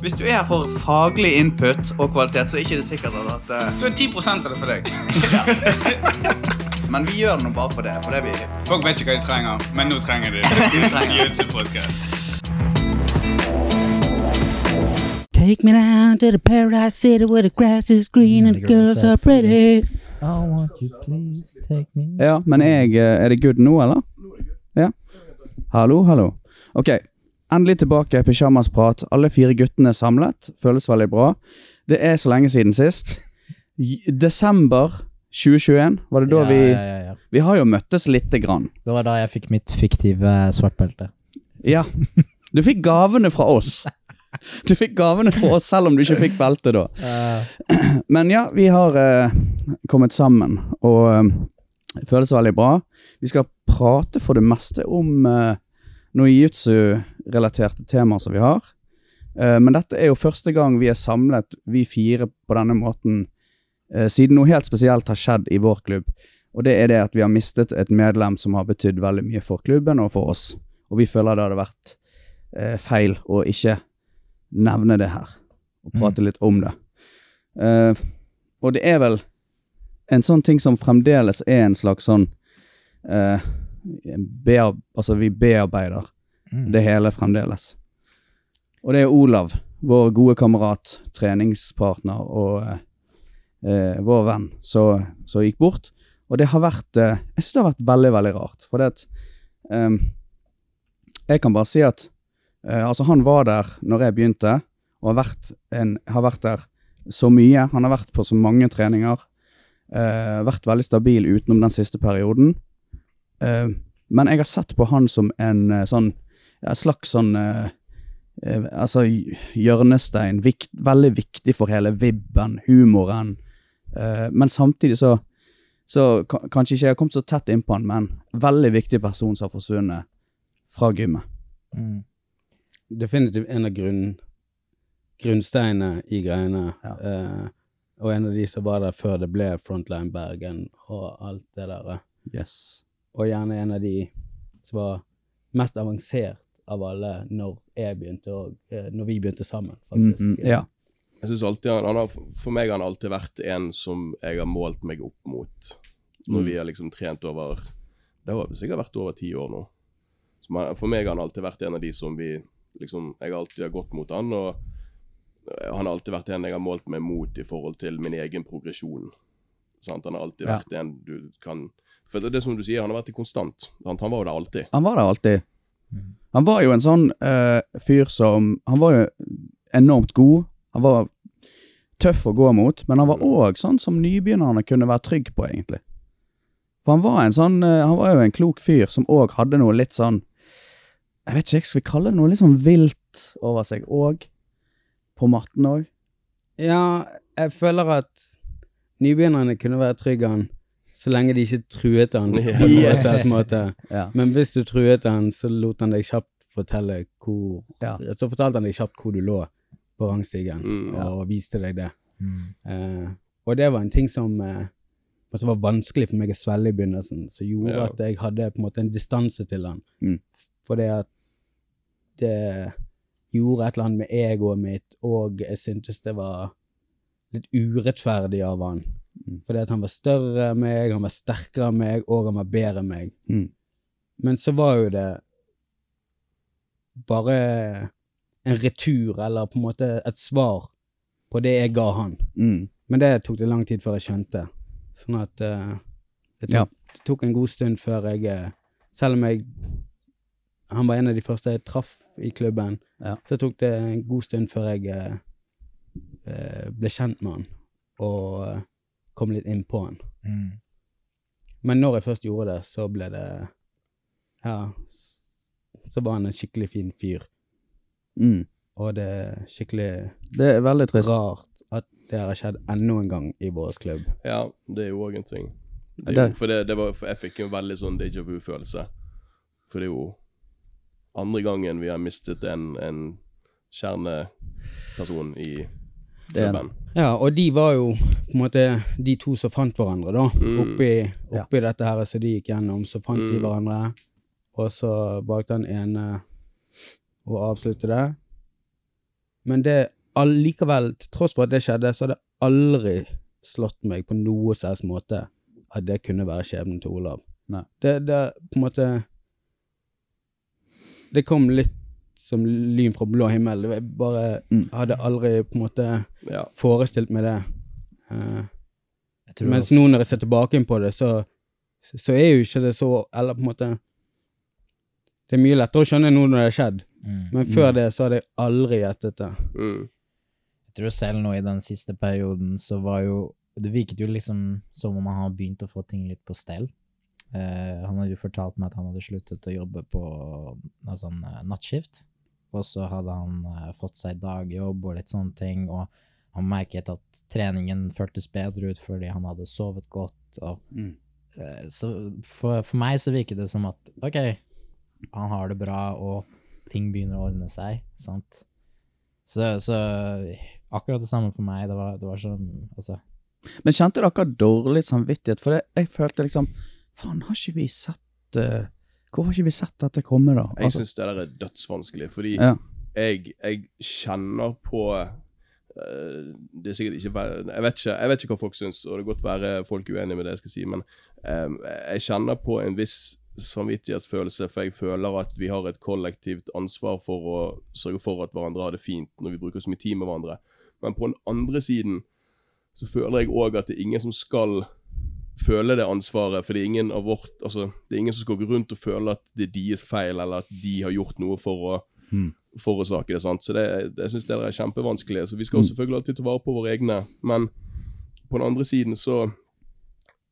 Hvis du er her for faglig input og kvalitet, så er ikke det sikkert at uh, Du er 10 av det for deg. Men vi gjør det nå bare for det. For det vi Folk vet ikke hva de trenger, men nå trenger de det. Take me down to the paradise city where the grass is green and the girls are pretty. I want you, please take me Ja, men jeg, eh, er det good nå, eller? Ja. Hallo, hallo. Ok, endelig tilbake, pyjamasprat. Alle fire guttene er samlet. Føles veldig bra. Det er så lenge siden sist. Desember 2021, var det da ja, vi ja, ja. Vi har jo møttes lite grann. Det var da jeg fikk mitt fiktive svartbelte. Ja. Du fikk gavene fra oss. Du fikk gavene fra oss selv om du ikke fikk belte da. Men ja, vi har eh, kommet sammen, og eh, det føles veldig bra. Vi skal prate for det meste om uh, noen jiu-jitsu-relaterte temaer som vi har. Eh, men dette er jo første gang vi er samlet, vi fire, på denne måten, eh, siden noe helt spesielt har skjedd i vår klubb. Og det er det at vi har mistet et medlem som har betydd veldig mye for klubben og for oss. Og vi føler det hadde vært eh, feil å ikke nevne det her, og prate litt om det. Og det er vel en sånn ting som fremdeles er en slags sånn bear, Altså, vi bearbeider Mm. det hele fremdeles. Og det er Olav, vår gode kamerat, treningspartner og eh, eh, vår venn, som gikk bort. Og det har vært eh, Jeg synes det har vært veldig, veldig rart. For det at eh, Jeg kan bare si at eh, Altså, han var der når jeg begynte, og har vært, en, har vært der så mye. Han har vært på så mange treninger. eh, vært veldig stabil utenom den siste perioden. Men jeg har sett på han som en sånn ja, slags sånn eh, eh, Altså hjørnestein. Vikt, veldig viktig for hele vibben, humoren. Eh, men samtidig så Så kanskje ikke jeg har kommet så tett innpå han, men veldig viktig person som har forsvunnet fra gymmet. Mm. definitivt en av grunn, grunnsteinene i greiene. Ja. Eh, og en av de som var der før det ble Frontline Bergen og alt det der. Yes. Og gjerne en av de som var mest avansert av alle når jeg begynte, og eh, når vi begynte sammen, faktisk. Mhm, ja. Jeg synes alltid han, han har, For meg har han alltid vært en som jeg har målt meg opp mot. Når Mm. vi har liksom trent over Det har sikkert vært over ti år nå. Så man, for meg har han alltid vært en av de som vi liksom Jeg har alltid har gått mot han, og eh, han har alltid vært en jeg har målt meg mot i forhold til min egen progresjon. Sant? Han har alltid Ja. vært en du kan For det er det som du sier, han har vært konstant. Sant? Han var jo der alltid. Han var der alltid. Han var jo en sånn uh, fyr som Han var jo enormt god. Han var tøff å gå mot, men han var òg sånn som nybegynnerne kunne være trygg på, egentlig. For han var en sånn uh, Han var jo en klok fyr som òg hadde noe litt sånn Jeg vet ikke, skal vi kalle det noe litt sånn vilt over seg òg? På matten òg? Ja, jeg føler at nybegynnerne kunne være trygge han så lenge de ikke truet han Ja. Ja. Men hvis du truet han, så lot han deg kjapt fortelle hvor Ja. Så fortalte han deg kjapt hvor du lå på rangstigen, Mm. og viste deg det. Mm. Uh, og det var en ting som uh, var vanskelig for meg å svelge i begynnelsen, som gjorde Ja. at jeg hadde på en måte en distanse til han. Mm. Fordi at det gjorde et eller annet med egoet mitt, og jeg syntes det var litt urettferdig av han. Mm. Fordi at han var større enn meg, han var sterkere enn meg, og han var bedre enn meg. Mm. Men så var jo det bare en retur, eller på en måte et svar på det jeg ga han. Mm. Men det tok det lang tid før jeg skjønte. Sånn at uh, det, tok, Ja. det tok en god stund før jeg eh, Selv om jeg Han var en av de første jeg traff i klubben, Ja. så tok det en god stund før jeg eh, ble kjent med han og kom litt inn på den. Mm. Men når jeg først gjorde det, så ble det Ja, så var han en skikkelig fin fyr. Mm. Og det er skikkelig Det er veldig trist. rart at det har skjedd enda en gang i vår klubb. Ja, det er jo òg en ting. Det Det- jo, for det, det var, for jeg fikk en veldig sånn déjà vu-følelse. For det er jo andre gangen vi har mistet en, en kjerneperson i klubben. Ja, og de var jo på en måte de to som fant hverandre, da. Mm. Oppi, Ja. dette her som de gikk gjennom, så fant de Mm. hverandre. Og så bak han ene å avslutte det. Men det allikevel, til tross for at det skjedde, så har det aldri slått meg på noe som helst måte at det kunne være skjebnen til Olav. Nei. Det, det på en måte Det kom litt som lyn fra blå himmel. Jeg bare Mm. hadde aldri på en måte Ja. forestilt meg det. Uh, mens også- nå når jeg ser tilbake inn på det, så, så er jo ikke det så Eller på en måte Det er mye lettere å skjønne nå når det har skjedd, Mm. men før det så hadde jeg aldri gjettet det. Mm. Jeg tror selv nå i den siste perioden så var jo Det virket jo liksom som om han har begynt å få ting litt på stell. Uh, han hadde jo fortalt meg at han hadde sluttet å jobbe på sånn eh, nattskift. Og så hadde han eh, fått seg dagjobb og litt sånne ting, og han merket at treningen føltes bedre ut fordi han hadde sovet godt. Og, Mm. eh, så for, for meg så virket det som at ok, han har det bra, og ting begynner å ordne seg, sant? Så, så akkurat det samme for meg. Det var, det var sånn Altså, Men kjente dere dårlig samvittighet? For jeg, jeg følte liksom Faen, har ikke vi sett eh, Hvorfor har ikke vi sett dette komme, da? Jeg Altså, syns det der er dødsvanskelig, fordi Ja. jeg, jeg kjenner på eh, Det er sikkert ikke jeg vet ikke, jeg vet ikke hva folk syns, og det kan godt være folk uenige med det jeg skal si, men um, jeg kjenner på en viss samvittighetsfølelse, for jeg føler at vi har et kollektivt ansvar for å sørge for at hverandre har det fint når vi bruker så mye tid med hverandre. Men på den andre siden så føler jeg òg at det er ingen som skal føle det ansvaret, for det er ingen av vårt Altså, det er ingen som skal gå rundt og føle at det er deres feil, eller at de har gjort noe for å Mm. forårsake det. sant? Så det, det, syns jeg er kjempevanskelig. Så vi skal jo selvfølgelig alltid ta vare på våre egne, men på den andre siden så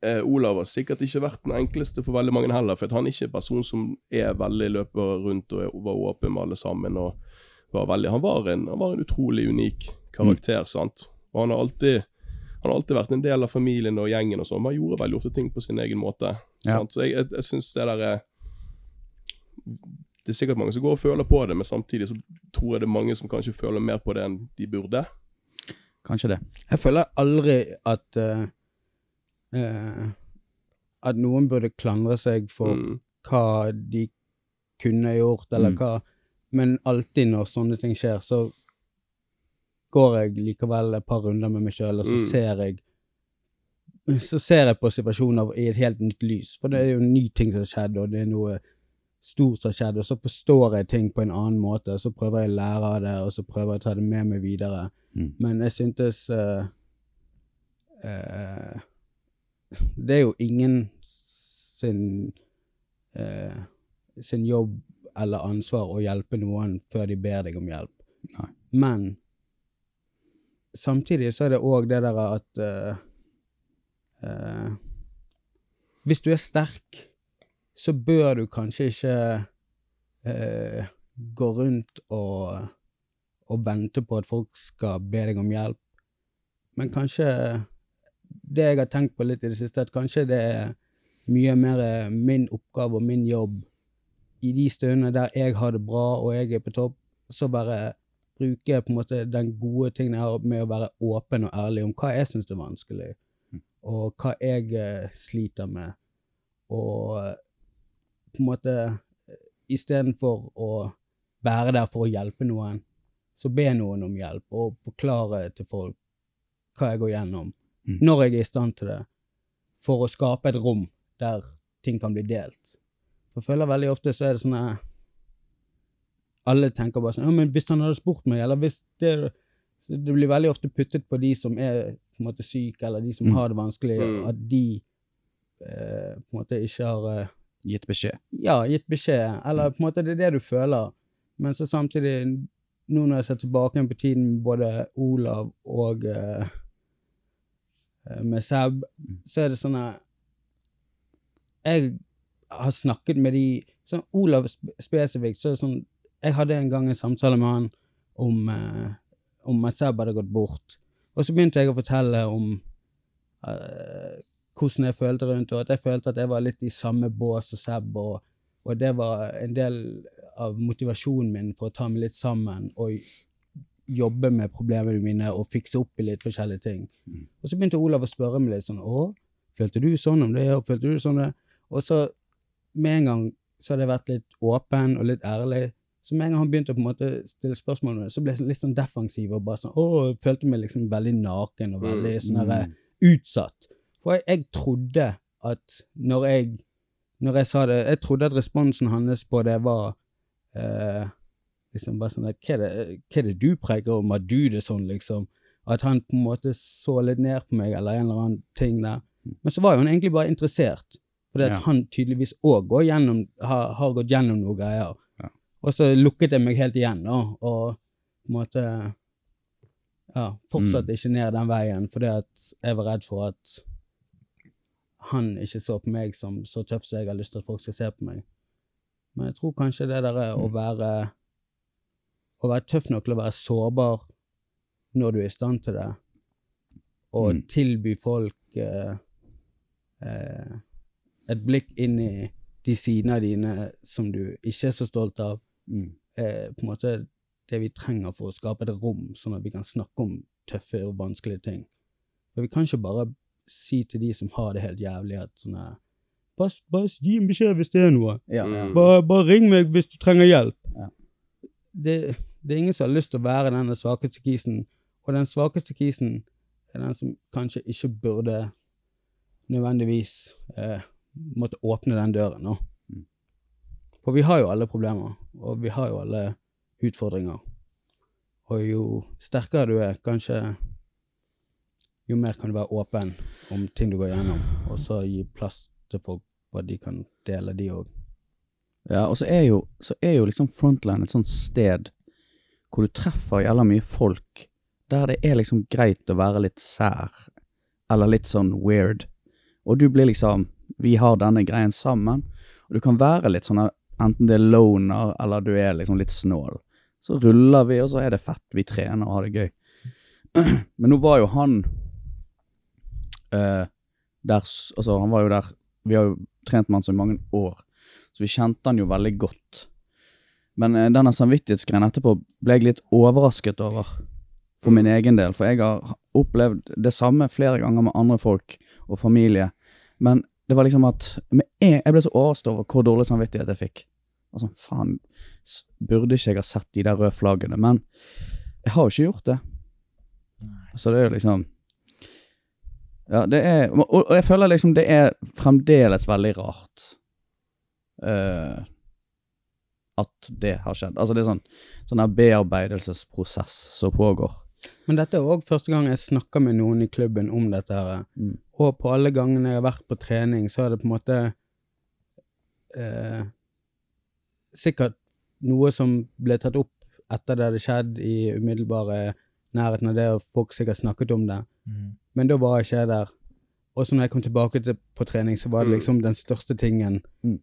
eh, Olav har sikkert ikke vært den enkleste for veldig mange heller, for han er ikke en person som er veldig løper rundt og var åpen med alle sammen. og var veldig, han, var en, han var en utrolig unik karakter, sant. Og han har alltid han har alltid vært en del av familien og gjengen og sånn, men han gjorde veldig ofte ting på sin egen måte. Ja. Sant? Så jeg, jeg, jeg synes det der er Det er sikkert mange som går og føler på det, men samtidig så tror jeg det er mange som kanskje føler mer på det enn de burde. Kanskje det. Jeg føler aldri at uh, uh, At noen burde klandre seg for Mm. hva de kunne gjort, eller Mm. hva Men alltid når sånne ting skjer, så går jeg likevel et par runder med meg sjøl, og så Mm. ser jeg Så ser jeg på situasjoner i et helt nytt lys. For det er jo en ny ting som har skjedd, og det er noe stort som har skjedd, og så forstår jeg ting på en annen måte, og så prøver jeg å lære av det, og så prøver jeg å ta det med meg videre. Mm. Men jeg syntes uh, uh, Det er jo ingen sin uh, sin jobb eller ansvar å hjelpe noen før de ber deg om hjelp. Nei. Men samtidig så er det òg det der at uh, uh, Hvis du er sterk, så bør du kanskje ikke uh, gå rundt og, og vente på at folk skal be deg om hjelp. Men kanskje Det jeg har tenkt på litt i det siste, at kanskje det er mye mer min oppgave og min jobb i de stundene der jeg har det bra og jeg er på topp, så bare bruke på en måte den gode tingen jeg har med å være åpen og ærlig om hva jeg syns er vanskelig, og hva jeg eh, sliter med, og eh, på en måte eh, istedenfor å være der for å hjelpe noen, så be noen om hjelp og forklare til folk hva jeg går gjennom, Mm. når jeg er i stand til det, for å skape et rom der ting kan bli delt. For jeg føler veldig ofte så er det sånn at alle tenker bare sånn Ja, men hvis han hadde spurt meg, eller hvis det så Det blir veldig ofte puttet på de som er på en måte syke, eller de som Mm. har det vanskelig, Mm. at de eh, på en måte ikke har eh, Gitt beskjed. ja, gitt beskjed, eller på en måte det er det du føler. Men så samtidig, nå når jeg ser tilbake på tiden med både Olav og eh, eh, med Seb, så er det sånn at jeg har snakket med de sånn Olav spesifikt, så er det sånn Jeg hadde en gang en samtale med han om, eh, om at Seb hadde gått bort. Og så begynte jeg å fortelle om eh, hvordan jeg følte rundt, og at jeg følte at jeg var litt i samme bås som Seb, og, og det var en del av motivasjonen min for å ta meg litt sammen og jobbe med problemene mine og fikse opp i litt forskjellige ting. Og så begynte Olav å spørre meg litt sånn Å, følte du sånn om det, og følte du sånn det? Og så med en gang så hadde jeg vært litt åpen og litt ærlig, Så med en gang han begynte å på en måte stille spørsmål, med det, så ble jeg litt sånn defensiv og bare sånn, å, følte meg liksom veldig naken og veldig sånn der, utsatt. For jeg, jeg trodde at når jeg, når jeg sa det, jeg trodde at responsen hans på det var eh, liksom bare sånn der, hva er, det, hva er det du preker om, at du det sånn, liksom? At han på en måte så litt ned på meg, eller en eller annen ting der. Men så var jo han egentlig bare interessert, fordi at Ja. han tydeligvis òg har, har gått gjennom noen greier. Og så lukket jeg meg helt igjen, da, og på en måte ja, fortsatte ikke ned den veien, fordi at jeg var redd for at han ikke så på meg som så tøff som jeg har lyst til at folk skal se på meg. Men jeg tror kanskje det der er å være å være tøff nok til å være sårbar når du er i stand til det, og Mm. tilby folk eh, eh, et blikk inn i de sidene av dine som du ikke er så stolt av, Mm. er på en måte det vi trenger for å skape et rom, sånn at vi kan snakke om tøffe og vanskelige ting. For vi kan ikke bare si til de som har det helt jævlig, at sånn her, bare, gi en beskjed hvis det er noe. Ja, Mm. ja. Bare, bare ring meg hvis du trenger hjelp. Ja. Det, det er ingen som har lyst til å være denne svakeste kisen, og den svakeste kisen er den som kanskje ikke burde nødvendigvis eh, måtte åpne den døren nå. For vi har jo alle problemer, og vi har jo alle utfordringer. Og jo sterkere du er, kanskje jo mer kan du være åpen om ting du går gjennom, og så gi plass til folk hva de kan dele, de òg. Ja, og så er jo, så er jo liksom Frontline et sånt sted hvor du treffer jævla mye folk, der det er liksom greit å være litt sær, eller litt sånn weird. Og du blir liksom Vi har denne greien sammen, og du kan være litt sånn enten det er loner, eller du er liksom litt snål. Så ruller vi, og så er det fett. Vi trener og har det gøy. Men nå var jo han uh, der Altså, han var jo der Vi har jo trent med han så mange år, så vi kjente han jo veldig godt. Men uh, denne samvittighetsgreien etterpå ble jeg litt overrasket over, for min egen del. For jeg har opplevd det samme flere ganger med andre folk og familie. Men det var liksom at med en, Jeg ble så overrasket over hvor dårlig samvittighet jeg fikk. Og sånn, faen, burde ikke jeg ha sett de der røde flaggene? Men jeg har jo ikke gjort det. Så det er jo liksom Ja, det er Og, og jeg føler liksom det er fremdeles veldig rart uh, at det har skjedd. Altså det er sånn sånn her bearbeidelsesprosess som pågår. Men dette er òg første gang jeg snakker med noen i klubben om dette. her. Mm. Og på alle gangene jeg har vært på trening, så er det på en måte eh, Sikkert noe som ble tatt opp etter det hadde skjedd i umiddelbare nærheten av det, og folk sikkert snakket om det. Mm. Men da var jeg ikke jeg der. Og så når jeg kom tilbake til, på trening, så var det Mm. liksom den største tingen Mm.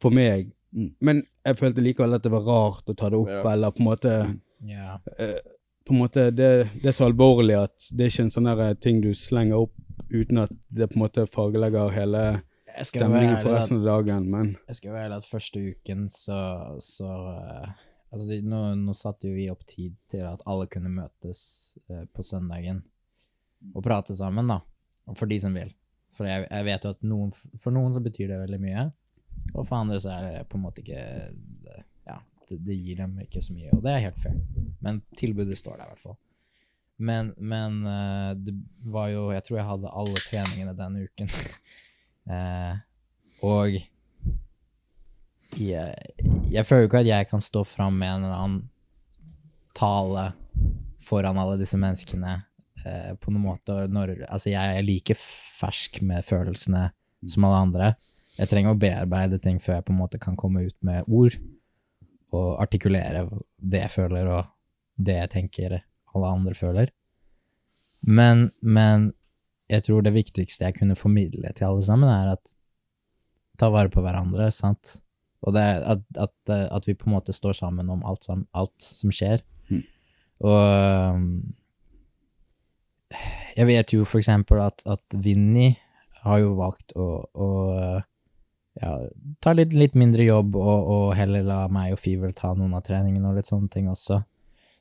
for meg. Mm. Men jeg følte likevel at det var rart å ta det opp, Ja. eller på en måte. Ja. eh, på en måte, det, det er så alvorlig at det er ikke en sånn ting du slenger opp uten at det på en måte fargelegger hele stemningen for resten av dagen, men jeg skal være ærlig at første uken så, så eh, Altså, nå, nå satte jo vi opp tid til at alle kunne møtes uh, på søndagen og prate sammen, da. For de som vil. For jeg, jeg vet jo at noen, for noen så betyr det veldig mye, og for andre så er det på en måte ikke det- Det gir dem ikke så mye, og det er helt fair. Men tilbudet står der i hvert fall. Men, men eh, det var jo Jeg tror jeg hadde alle treningene denne uken. eh, og jeg, jeg føler jo ikke at jeg kan stå fram med en eller annen tale foran alle disse menneskene eh, på noen måte. Når, altså jeg er like fersk med følelsene som alle andre. Jeg trenger å bearbeide ting før jeg på en måte kan komme ut med ord og artikulere det jeg føler og det jeg tenker alle andre føler. Men, men jeg tror det viktigste jeg kunne formidle til alle sammen, er at ta vare på hverandre, sant? Og det at, at, eh, at vi på en måte står sammen om alt, sammen, alt som skjer. Mm. Og um, jeg vet jo for eksempel at, at Vinni har jo valgt å, å ja, ta litt, litt mindre jobb og, og heller la meg og Fever ta noen av treningene og litt sånne ting også.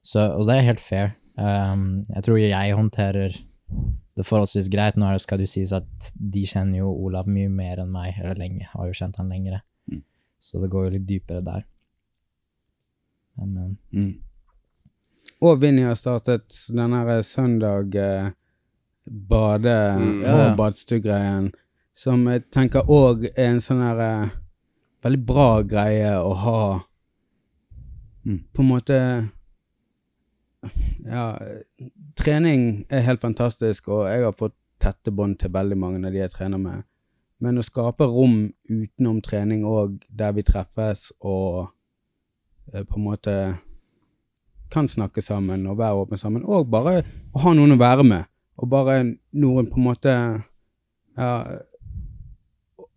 Så, og det er helt fair. Um, jeg tror jeg håndterer det forholdsvis greit. Nå skal det jo sies at de kjenner jo Olav mye mer enn meg, eller lenge, har jo kjent han lengre. Mm. Så det går jo litt dypere der. Men, men Mm. Og Vinni har startet den her søndag eh, bade- Mm. Ja, ja. og badstue-greien, som jeg tenker òg er en sånn her eh, veldig bra greie å ha Mm. På en måte Ja, trening er helt fantastisk, og jeg har fått tette bånd til veldig mange av de jeg trener med. Men å skape rom utenom trening òg, der vi treffes og eh, på en måte kan snakke sammen og være åpne sammen, og bare å ha noen å være med. Og bare noen på en måte ja,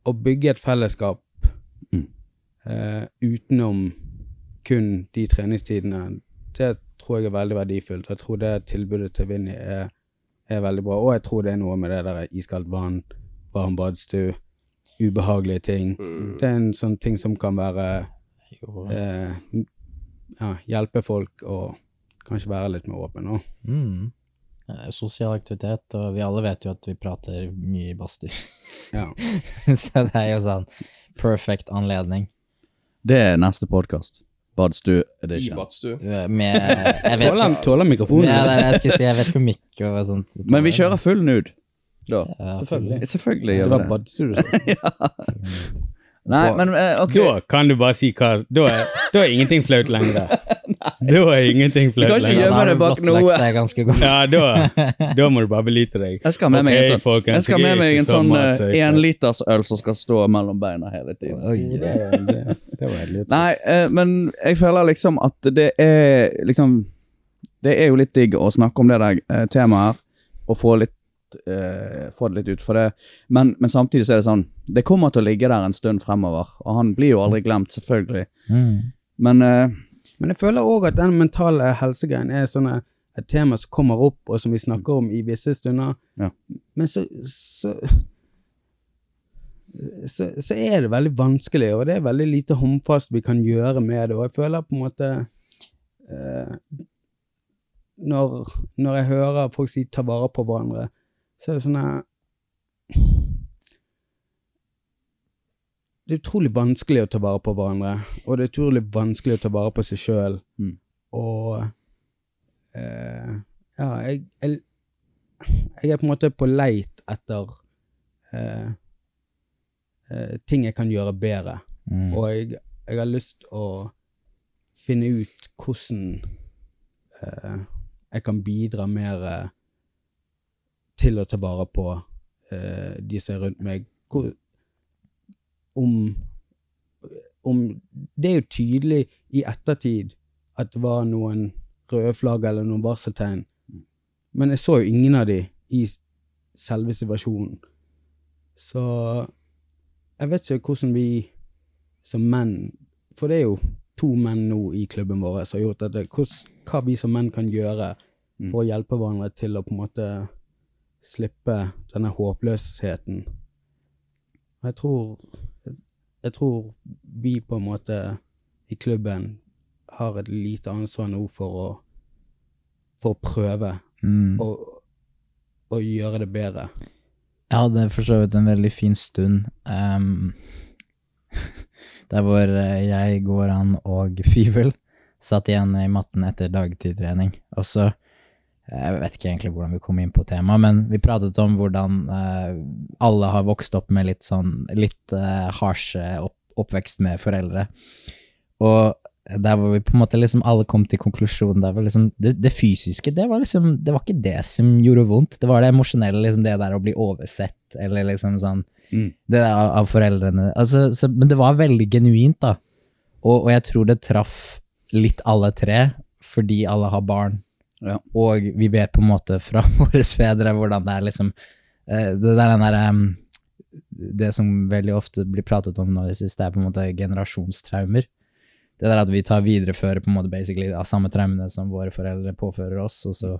Å bygge et fellesskap Mm. eh, utenom kun de treningstidene, det tror jeg er veldig verdifullt. Jeg tror det tilbudet til Vinni er, er veldig bra. Og jeg tror det er noe med det der iskaldt vann, varm badstue, ubehagelige ting. Mm. Det er en sånn ting som kan være eh, ja, hjelpe folk og kanskje være litt mer åpen òg. mm. Eh, Sosial aktivitet, og vi alle vet jo at vi prater mye i badstue. Ja. Så det er jo sånn perfect anledning. Det er neste podkast. Badstue I edition. badstue. Eh, Med Tåler, tåler mikrofonen? ja, det jeg skulle si, jeg vet ikke om mikk og sånt. Men vi kjører full nude. Da. Ja, Selvfølgelig. Selvfølgelig Det gjør var vi det. badstue du sa. Nei, men eh, ok. Da kan du bare si hva Da er, da er ingenting flaut lenger. Da er ingenting Du kan flaut ikke lenger. gjemme Da har det du bak noe. ganske godt. Ja, da, da må du bare belyte deg. Jeg skal ha med meg Ok, en sånn, folkens, jeg skal med meg en så sånn enlitersøl som skal stå mellom beina hele tiden. Oi, Det, det, det var helt. Nei, uh, men jeg føler liksom at det er liksom Det er jo litt digg å snakke om det der uh, temaet her, og få litt eh, Få det litt ut for det. Men, men samtidig så er det sånn Det kommer til å ligge der en stund fremover, og han blir jo aldri glemt, selvfølgelig. Mm. Men uh, Men jeg føler òg at den mentale helsegreien er sånn et tema som kommer opp, og som vi snakker om i visse stunder. Ja. Men så, så så, så er det veldig vanskelig, og det er veldig lite håndfast vi kan gjøre med det. Og jeg føler på en måte eh, når, når jeg hører folk si 'ta vare på hverandre', så er det sånn Det er utrolig vanskelig å ta vare på hverandre, og det er utrolig vanskelig å ta vare på seg sjøl. Mm. Og eh, Ja, jeg, jeg, jeg er på en måte på leit etter eh, eh, ting jeg kan gjøre bedre. Mm. Og jeg, jeg har lyst å finne ut hvordan eh, jeg kan bidra mer eh, til å ta vare på eh, de som er rundt meg. Hvor, om, om Det er jo tydelig i ettertid at det var noen røde flagg eller noen varseltegn, men jeg så jo ingen av de i selve situasjonen. Så jeg vet ikke hvordan vi som menn For det er jo to menn nå i klubben vår som har gjort dette. Hva vi som menn kan gjøre Mm. for å hjelpe hverandre til å på en måte slippe denne håpløsheten. Jeg tror Jeg tror vi på en måte i klubben har et lite ansvar nå for å for å prøve Mm. gjøre det bedre. Jeg hadde for så vidt en veldig fin stund um, der hvor eh, jeg, Goran og Fivel satt igjen i matten etter dagtidtrening. Og så Jeg vet ikke egentlig hvordan vi kom inn på temaet, men vi pratet om hvordan eh, alle har vokst opp med litt sånn litt uh, harsje opp, oppvekst med foreldre. Og der hvor vi på en måte liksom alle kom til konklusjonen der var liksom det, det fysiske, det var liksom Det var ikke det som gjorde vondt, det var det emosjonelle, liksom det der å bli oversett, eller liksom sånn Mm. Det der av, av foreldrene. Altså, så, men det var veldig genuint, da. Og, og jeg tror det traff litt alle tre, fordi alle har barn. Ja. Og vi vet på en måte fra våre fedre hvordan det er liksom eh, Det der den derre Det som veldig ofte blir pratet om nå i det siste, er på en måte generasjonstraumer. Det der at vi tar viderefører på en måte basically av samme traumene som våre foreldre påfører oss, og så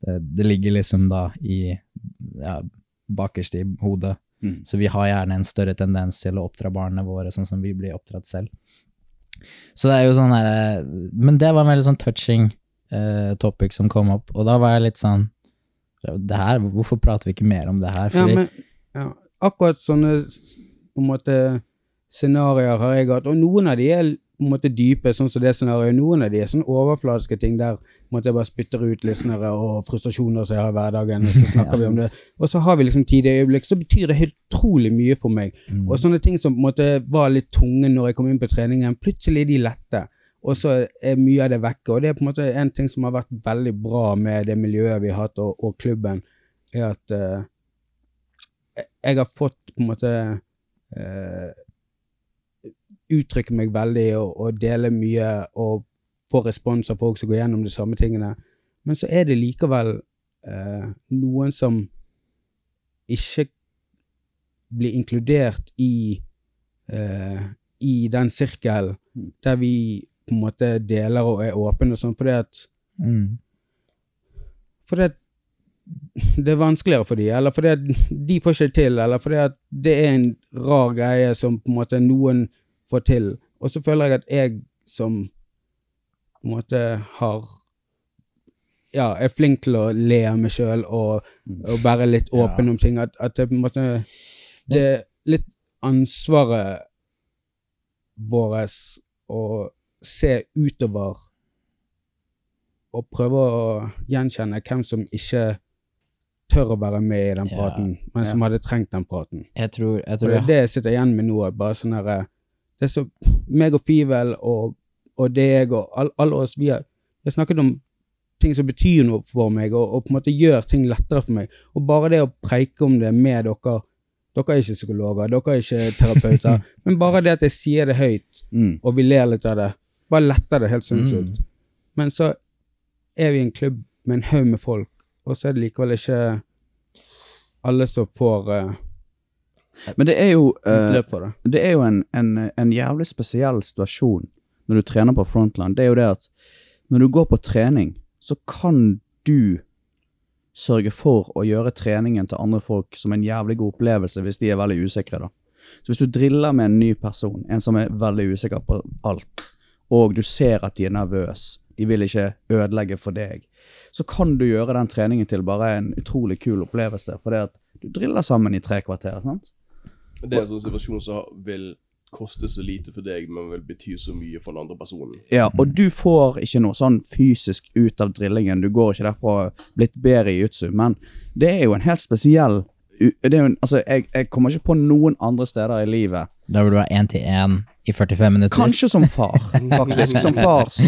det, det ligger liksom da i ja, bakerst i hodet. Mm. Så vi har gjerne en større tendens til å oppdra barna våre sånn som vi blir oppdratt selv. Så det er jo sånn der, Men det var en veldig sånn touching eh, topic som kom opp, og da var jeg litt sånn det her, Hvorfor prater vi ikke mer om det her? Ja, men ja, akkurat sånne på en måte scenarioer har jeg hatt, og noen av de er på en måte dype, sånn som det scenarioet. Noen av de er sånn overfladiske ting der måte jeg bare spytter ut litt og frustrasjoner som jeg har i hverdagen, og så snakker vi om det. Og så har vi liksom tidige øyeblikk, så betyr det helt utrolig mye for meg. Mm. Og sånne ting som på en måte var litt tunge når jeg kom inn på treningen, plutselig er de lette. Og så er mye av det vekke. Og det er på en måte en ting som har vært veldig bra med det miljøet vi har hatt, og, og klubben, er at uh, jeg har fått på en måte uh, uttrykke meg veldig og, og dele mye og få respons av folk som går gjennom de samme tingene. Men så er det likevel uh, noen som ikke blir inkludert i i den sirkelen der vi på en måte deler og er åpen og sånn, fordi at Mm. fordi at det er vanskeligere for de, eller fordi at de får ikke til, eller fordi at det er en rar greie som på en måte noen får til. Og så føler jeg at jeg som på en måte har Ja, er flink til å le av meg sjøl og, og være litt åpen om ting. At, at det på en måte Det er litt ansvaret vårt å se utover og prøve å gjenkjenne hvem som ikke tør å være med i den Ja. men som hadde trengt den praten. Jeg tror, jeg tror det er det jeg sitter igjen med nå. Bare sånn her, Det er så meg og Fivel og, og deg og all- alle oss, vi har, vi har snakket om ting som betyr noe for meg, og, og på en måte gjør ting lettere for meg. Og bare det å preike om det med dere Dere er ikke psykologer, dere er ikke terapeuter, men bare det at jeg sier det høyt, Mm. og vi ler litt av det, bare letter det helt sinnssykt. Men så er vi en klubb med en haug med folk, og så er det likevel ikke alle som får uh, Men det er jo uh, det. det er jo en, en, en jævlig spesiell situasjon når du trener på frontline. Det er jo det at når du går på trening, så kan du sørge for å gjøre treningen til andre folk som en jævlig god opplevelse hvis de er veldig usikre. da. Så hvis du driller med en ny person, en som er veldig usikker på alt, og du ser at de er nervøse, de vil ikke ødelegge for deg, så kan du gjøre den treningen til bare en utrolig kul opplevelse, For det at du driller sammen i tre kvarter. sant? Det er en sånn situasjon som vil koste så lite for deg, men vil bety så mye for den andre personen. Ja, og du får ikke noe sånn fysisk ut av drillingen. Du går ikke derfra blitt bedre i jutsu, men det er jo en helt spesiell det er jo altså, jeg, jeg kommer ikke på noen andre steder i livet. Da vil du ha én til én i 45 minutter. Kanskje som far, faktisk. som fars.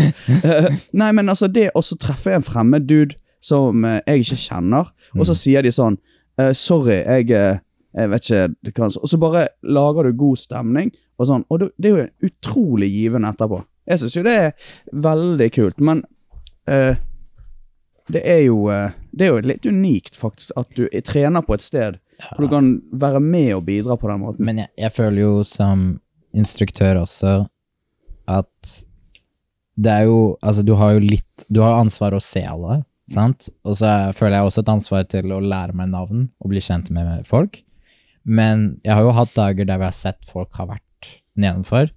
Uh, nei, men altså, det å så treffe en fremmed dude som uh, jeg ikke kjenner, og så sier de sånn uh, Sorry, jeg jeg vet ikke det kan, Og så bare lager du god stemning, og sånn. Og det, det er jo utrolig givende etterpå. Jeg syns jo det er veldig kult, men eh, det er jo Det er jo litt unikt, faktisk, at du er trener på et sted hvor du kan være med og bidra på den måten. Men jeg, jeg føler jo som instruktør også at det er jo Altså, du har jo litt Du har ansvar å se alle, sant? Og så er- føler jeg også et ansvar til å lære meg navn og bli kjent med folk. Men jeg har jo hatt dager der vi har sett folk har vært nedenfor.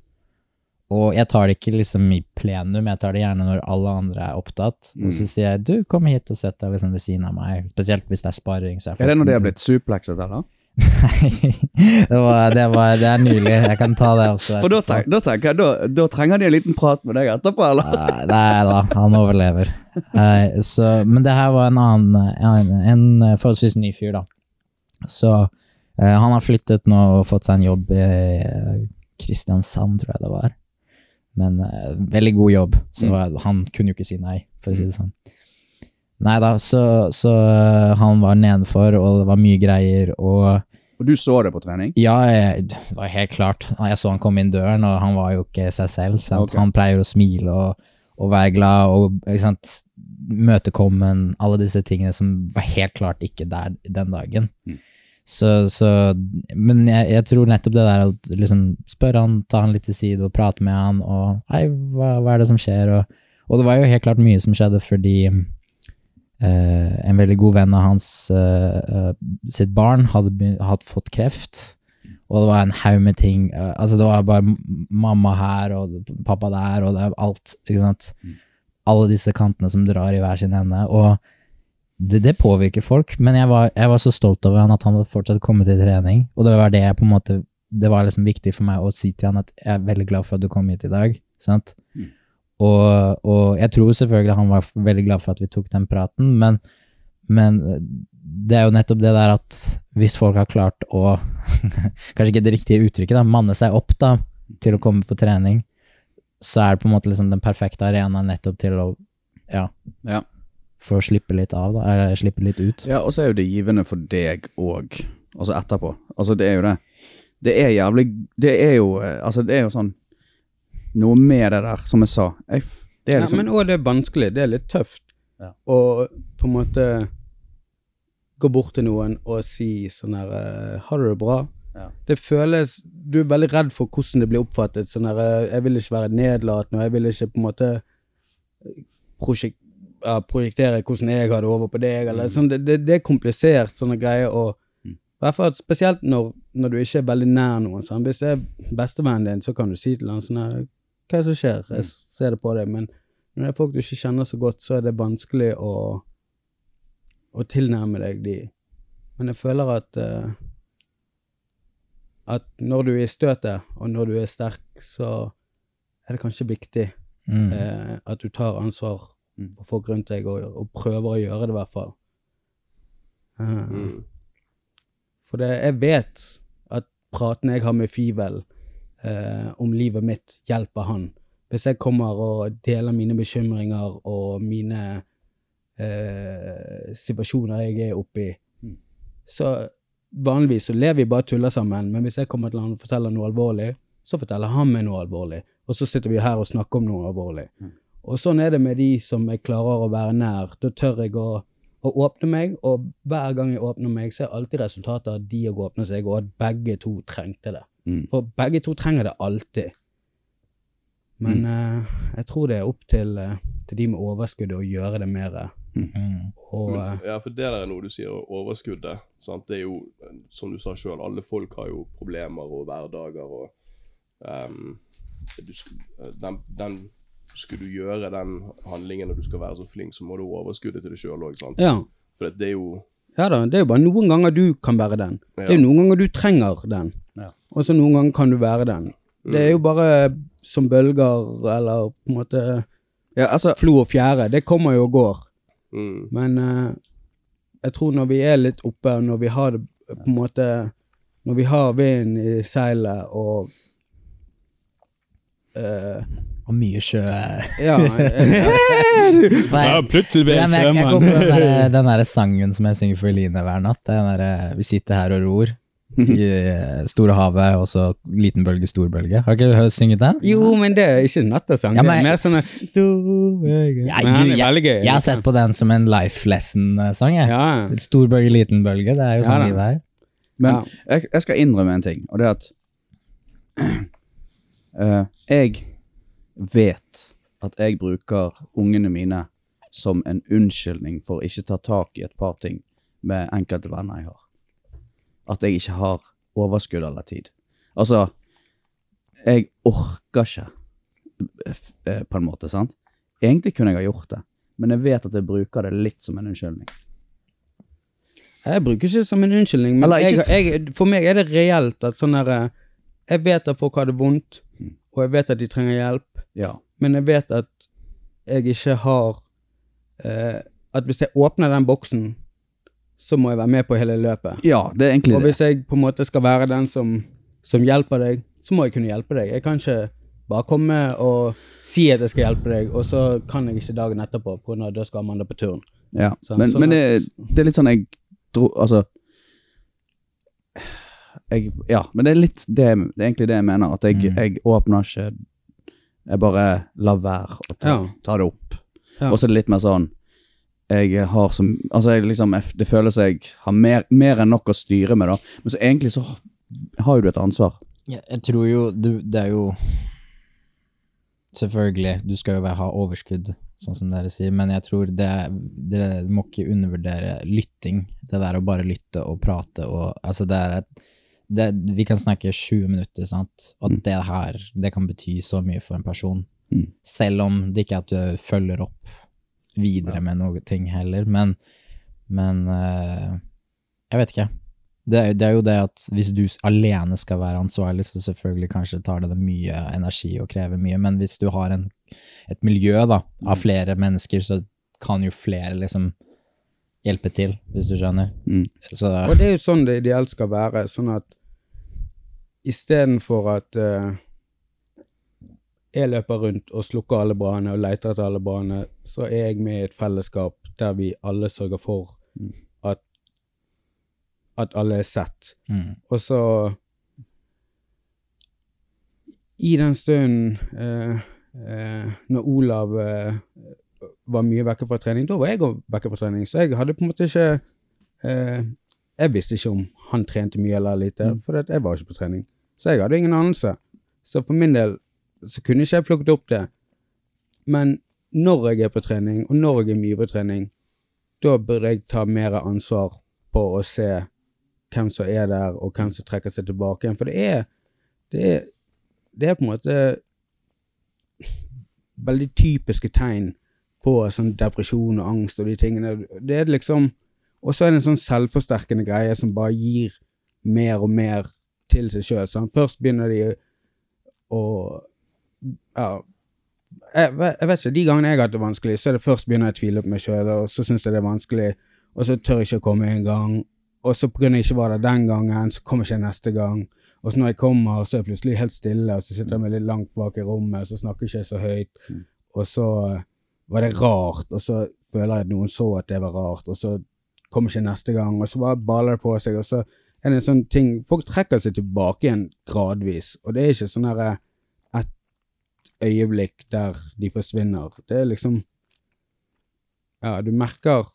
Og jeg tar det ikke liksom i plenum, jeg tar det gjerne når alle andre er opptatt. Og så sier jeg du, kom hit og sett deg liksom ved siden av meg. Spesielt hvis det er sparring. Så Er det når de har blitt suplekset, eller? Nei, det, var, det, var, det er nylig. Jeg kan ta det også. For da, tenk, da tenker jeg, da, da trenger de en liten prat med deg etterpå, eller? Nei, da, han overlever. Så, men det her var en annen, en, en forholdsvis ny fyr, da. Så eh, han har flyttet nå og fått seg en jobb i eh, Kristiansand, tror jeg det var. Men uh, veldig god jobb, så han kunne jo ikke si nei, for å si det sånn. Nei da, så, så eh, han var nedenfor, og det var mye greier, og Og du så det på trening? ja, jeg, det var helt klart. Jeg så han komme inn døren, og han var jo ikke seg selv. Sant? Ok. Han pleier å smile og, og være glad og møtekommen, alle disse tingene som var helt klart ikke der den dagen. Mm. Så, så Men jeg, jeg tror nettopp det der å liksom spørre han, ta han litt til side og prate med han, og Hei, hva, hva er det som skjer? Og, og det var jo helt klart mye som skjedde fordi eh, en veldig god venn av hans eh, eh, sitt barn hadde, begynt, hadde fått kreft. Og det var en haug med ting. eh, altså Det var bare mamma her og pappa der, og det er alt. ikke sant? Alle disse kantene som drar i hver sin ende. Og det, det påvirker folk, men jeg var, jeg var så stolt over han at han hadde fortsatt kommet til trening. Og det var det jeg på en måte det var liksom viktig for meg å si til han at jeg er veldig glad for at du kom hit i dag, sant? Mm. Og, og jeg tror selvfølgelig han var veldig glad for at vi tok den praten, men, men det er jo nettopp det der at hvis folk har klart å, kanskje ikke det riktige uttrykket, da, manne seg opp da, til å komme på trening, så er det på en måte liksom den perfekte arenaen nettopp til å, ja, Ja. Få slippe litt av, da, eller slippe litt ut. Ja, og så er jo det givende for deg òg, altså etterpå. Altså, det er jo det. Det er jævlig Det er jo eh, Altså, det er jo sånn Noe med det der, som jeg sa. Jeg, det er Ja, liksom men òg det er vanskelig. Det er litt tøft Ja. å på en måte gå bort til noen og si sånn her eh, Har du det bra? Ja. Det føles Du er veldig redd for hvordan det blir oppfattet. Sånn her eh, Jeg vil ikke være nedlatende, og jeg vil ikke på en måte prosjek ja, projektere hvordan jeg har det over på deg, eller sånn. Det, det, det er komplisert, sånne greier. og Mm. i hvert fall spesielt når, når du ikke er veldig nær noen. Sånn. Hvis det er bestevennen din, så kan du si til han sånn her Hva er det som skjer? Jeg ser det på deg. Men når det er folk du ikke kjenner så godt, så er det vanskelig å, å tilnærme deg de. Men jeg føler at uh, at når du er i støtet, og når du er sterk, så er det kanskje viktig Mm. eh, at du tar ansvar Mm. og folk rundt deg, og, og prøver å gjøre det, i hvert fall. Uh, Mm. For det, jeg vet at praten jeg har med Fivel uh, om livet mitt, hjelper han. Hvis jeg kommer og deler mine bekymringer og mine uh, situasjoner jeg er oppi, Mm. så vanligvis så ler vi bare og tuller sammen, men hvis jeg kommer til han og forteller noe alvorlig, så forteller han meg noe alvorlig, og så sitter vi her og snakker om noe alvorlig. Mm. Og sånn er det med de som jeg klarer å være nær. Da tør jeg å, å åpne meg, og hver gang jeg åpner meg, så er alltid resultatet at de òg åpner seg, og at begge to trengte det. Mm. For begge to trenger det alltid. Men eh, jeg tror det er opp til, uh, til de med overskuddet å gjøre det mer. Mm. Og uh, ja, for det der er noe du sier, overskuddet. Sant? Det er jo, som du sa sjøl, alle folk har jo problemer og hverdager og um, du, den, den Skulle du gjøre den handlingen og du skal være så flink, så må du ha overskuddet til deg sjøl òg, sant? ja. For det, det er jo ja da, det er jo bare noen ganger du kan være den. ja. Det er jo noen ganger du trenger den, Ja. og så noen ganger kan du være den. Det er jo bare som bølger, eller på en måte Ja, altså flo og fjære. Det kommer jo og går. mm, Men uh, jeg tror når vi er litt oppe, når vi har det på en måte Når vi har vind i seilet og eh, Og mye sjø. Ja. ja, plutselig ble det men jeg, jeg kom på den der, den der sangen som jeg synger for Eline hver natt. Den der, vi sitter her og ror i eh, store havet, og så liten bølge, stor bølge. Har ikke du hørt synget den? jo, men det er ikke nattasang. Ja, det er mer sånn Ja, Men er jeg, jeg har sett på den som en life lesson-sang. Ja. Stor bølge, liten bølge. Det er jo sånn ja, livet er. Men jeg, jeg skal innrømme en ting, og det er at uh, Jeg vet at jeg bruker ungene mine som en unnskyldning for ikke ta tak i et par ting med enkelte venner jeg har. At jeg ikke har overskudd eller tid. Altså, jeg orker ikke, eh, på en måte, sant? Egentlig kunne jeg ha gjort det, men jeg vet at jeg bruker det litt som en unnskyldning. Jeg bruker ikke det som en unnskyldning, men jeg, jeg, for meg er det reelt at sånn herre Jeg vet at folk har det vondt, Mm. og jeg vet at de trenger hjelp, Ja. men jeg vet at jeg ikke har eh, At hvis jeg åpner den boksen, så må jeg være med på hele løpet. ja, det er egentlig Og det. hvis jeg på en måte skal være den som, som hjelper deg, så må jeg kunne hjelpe deg. Jeg kan ikke bare komme og si at jeg skal hjelpe deg, og så kan jeg ikke dagen etterpå, for da skal Amanda på turn. Ja, Sånn, men, sånn men det, det er litt sånn jeg dro Altså jeg, Ja, men det er litt det, det er egentlig det jeg mener. At jeg, Mm. jeg åpner ikke Jeg bare lar være å ta, Ja. ta det opp. Ja. Og så er det litt mer sånn Jeg har som Altså, jeg liksom jeg, Det føles jeg har mer, mer enn nok å styre med, da. Men så egentlig så har jo du et ansvar. Ja, jeg tror jo du, Det er jo Selvfølgelig, du skal jo være- ha overskudd, sånn som dere sier, men jeg tror det Dere må ikke undervurdere lytting. Det der å bare lytte og prate og Altså, det er et det, Vi kan snakke 20 minutter, sant, og Mm. det her, det kan bety så mye for en person. Mm. Selv om det ikke er at du følger opp videre med noe ting heller, men Men uh, jeg vet ikke. Det er, det er jo det at hvis du alene skal være ansvarlig, så selvfølgelig kanskje tar det mye energi og krever mye, men hvis du har en, et miljø da, av flere mennesker, så kan jo flere liksom hjelpe til, hvis du skjønner. Mm. Så Og det er jo sånn det ideelt skal være, sånn at istedenfor at uh, jeg løper rundt og slukker alle brannene og leter etter alle brannene, så er jeg med i et fellesskap der vi alle sørger for at, at alle er sett. mm, Og så I den stunden uh, uh, når Olav var mye vekke fra trening, da var jeg òg vekke fra trening. Så jeg hadde på en måte ikke Jeg visste ikke om han trente mye eller lite, for jeg var ikke på trening. Så jeg hadde ingen anelse. Så for min del så kunne ikke jeg plukket opp det. Men når jeg er på trening, og når jeg er mye på trening, da burde jeg ta mer ansvar på å se hvem som er der, og hvem som trekker seg tilbake igjen. For det er, det er, det er på en måte veldig typiske tegn på sånn depresjon og angst og de tingene. Det er liksom Og så er det en sånn selvforsterkende greie som bare gir mer og mer til seg sjøl. Først begynner de å Ja. Jeg, jeg vet ikke, De gangene jeg har hatt det vanskelig, så er det først begynner jeg å tvile på meg sjøl, og så syns jeg det er vanskelig, og så tør jeg ikke å komme en gang, og så pga. jeg ikke var der den gangen, så kommer jeg ikke neste gang. Og så når jeg kommer, så er jeg plutselig helt stille, og så sitter jeg meg litt langt bak i rommet, og så snakker jeg ikke så høyt. Og så var det rart, og så føler jeg at noen så at det var rart, og så kommer ikke neste gang, og så bare baller det på seg, og så er det en sånn ting Folk trekker seg tilbake igjen gradvis, og det er ikke sånn herre et øyeblikk der de forsvinner. Det er liksom Ja, du merker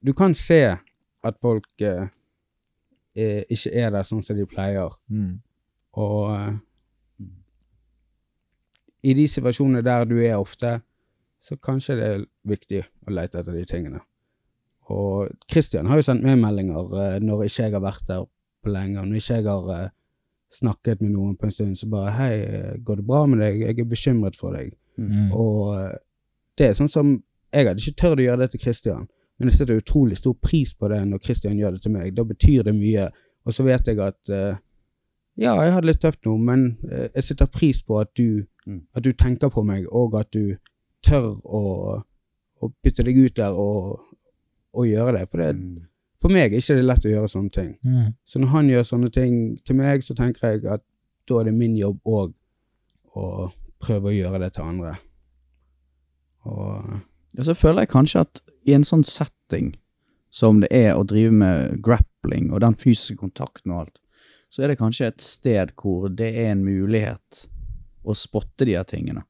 Du kan se at folk eh, eh, ikke er der sånn som de pleier. mm, Og eh, i de situasjonene der du er ofte, så kanskje det er viktig å lete etter de tingene. Og Christian har jo sendt meg meldinger eh, når ikke jeg har vært der på lenge, når ikke jeg har eh, snakket med noen på en stund, så bare 'Hei, eh, går det bra med deg? Jeg er bekymret for deg.' mm, Og eh, det er sånn som Jeg hadde ikke tørt å gjøre det til Christian, men jeg setter utrolig stor pris på det når Christian gjør det til meg. Da betyr det mye. Og så vet jeg at uh, ja, jeg har det litt tøft nå, men uh, jeg setter pris på at du, Mm. at du tenker på meg, og at du tør å, å bytte deg ut der og, og gjøre det. For, det, Mm. for meg er ikke det lett å gjøre sånne ting. mm. Så når han gjør sånne ting til meg, så tenker jeg at da er det min jobb òg å prøve å gjøre det til andre. Og Ja, så føler jeg kanskje at i en sånn setting som det er å drive med grappling og den fysiske kontakten og alt, så er det kanskje et sted hvor det er en mulighet å spotte de her tingene.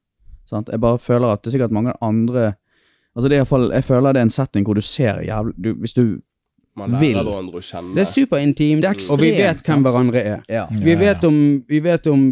Sant? Jeg bare føler at det er sikkert mange andre Altså det er i fall, Jeg føler det er en setting hvor du ser jævlig du, Hvis du Man lærer Vil. hverandre å kjenne. det er superintimt, er og vi vet hvem hverandre er. Ja. Vi vet om, vi vet om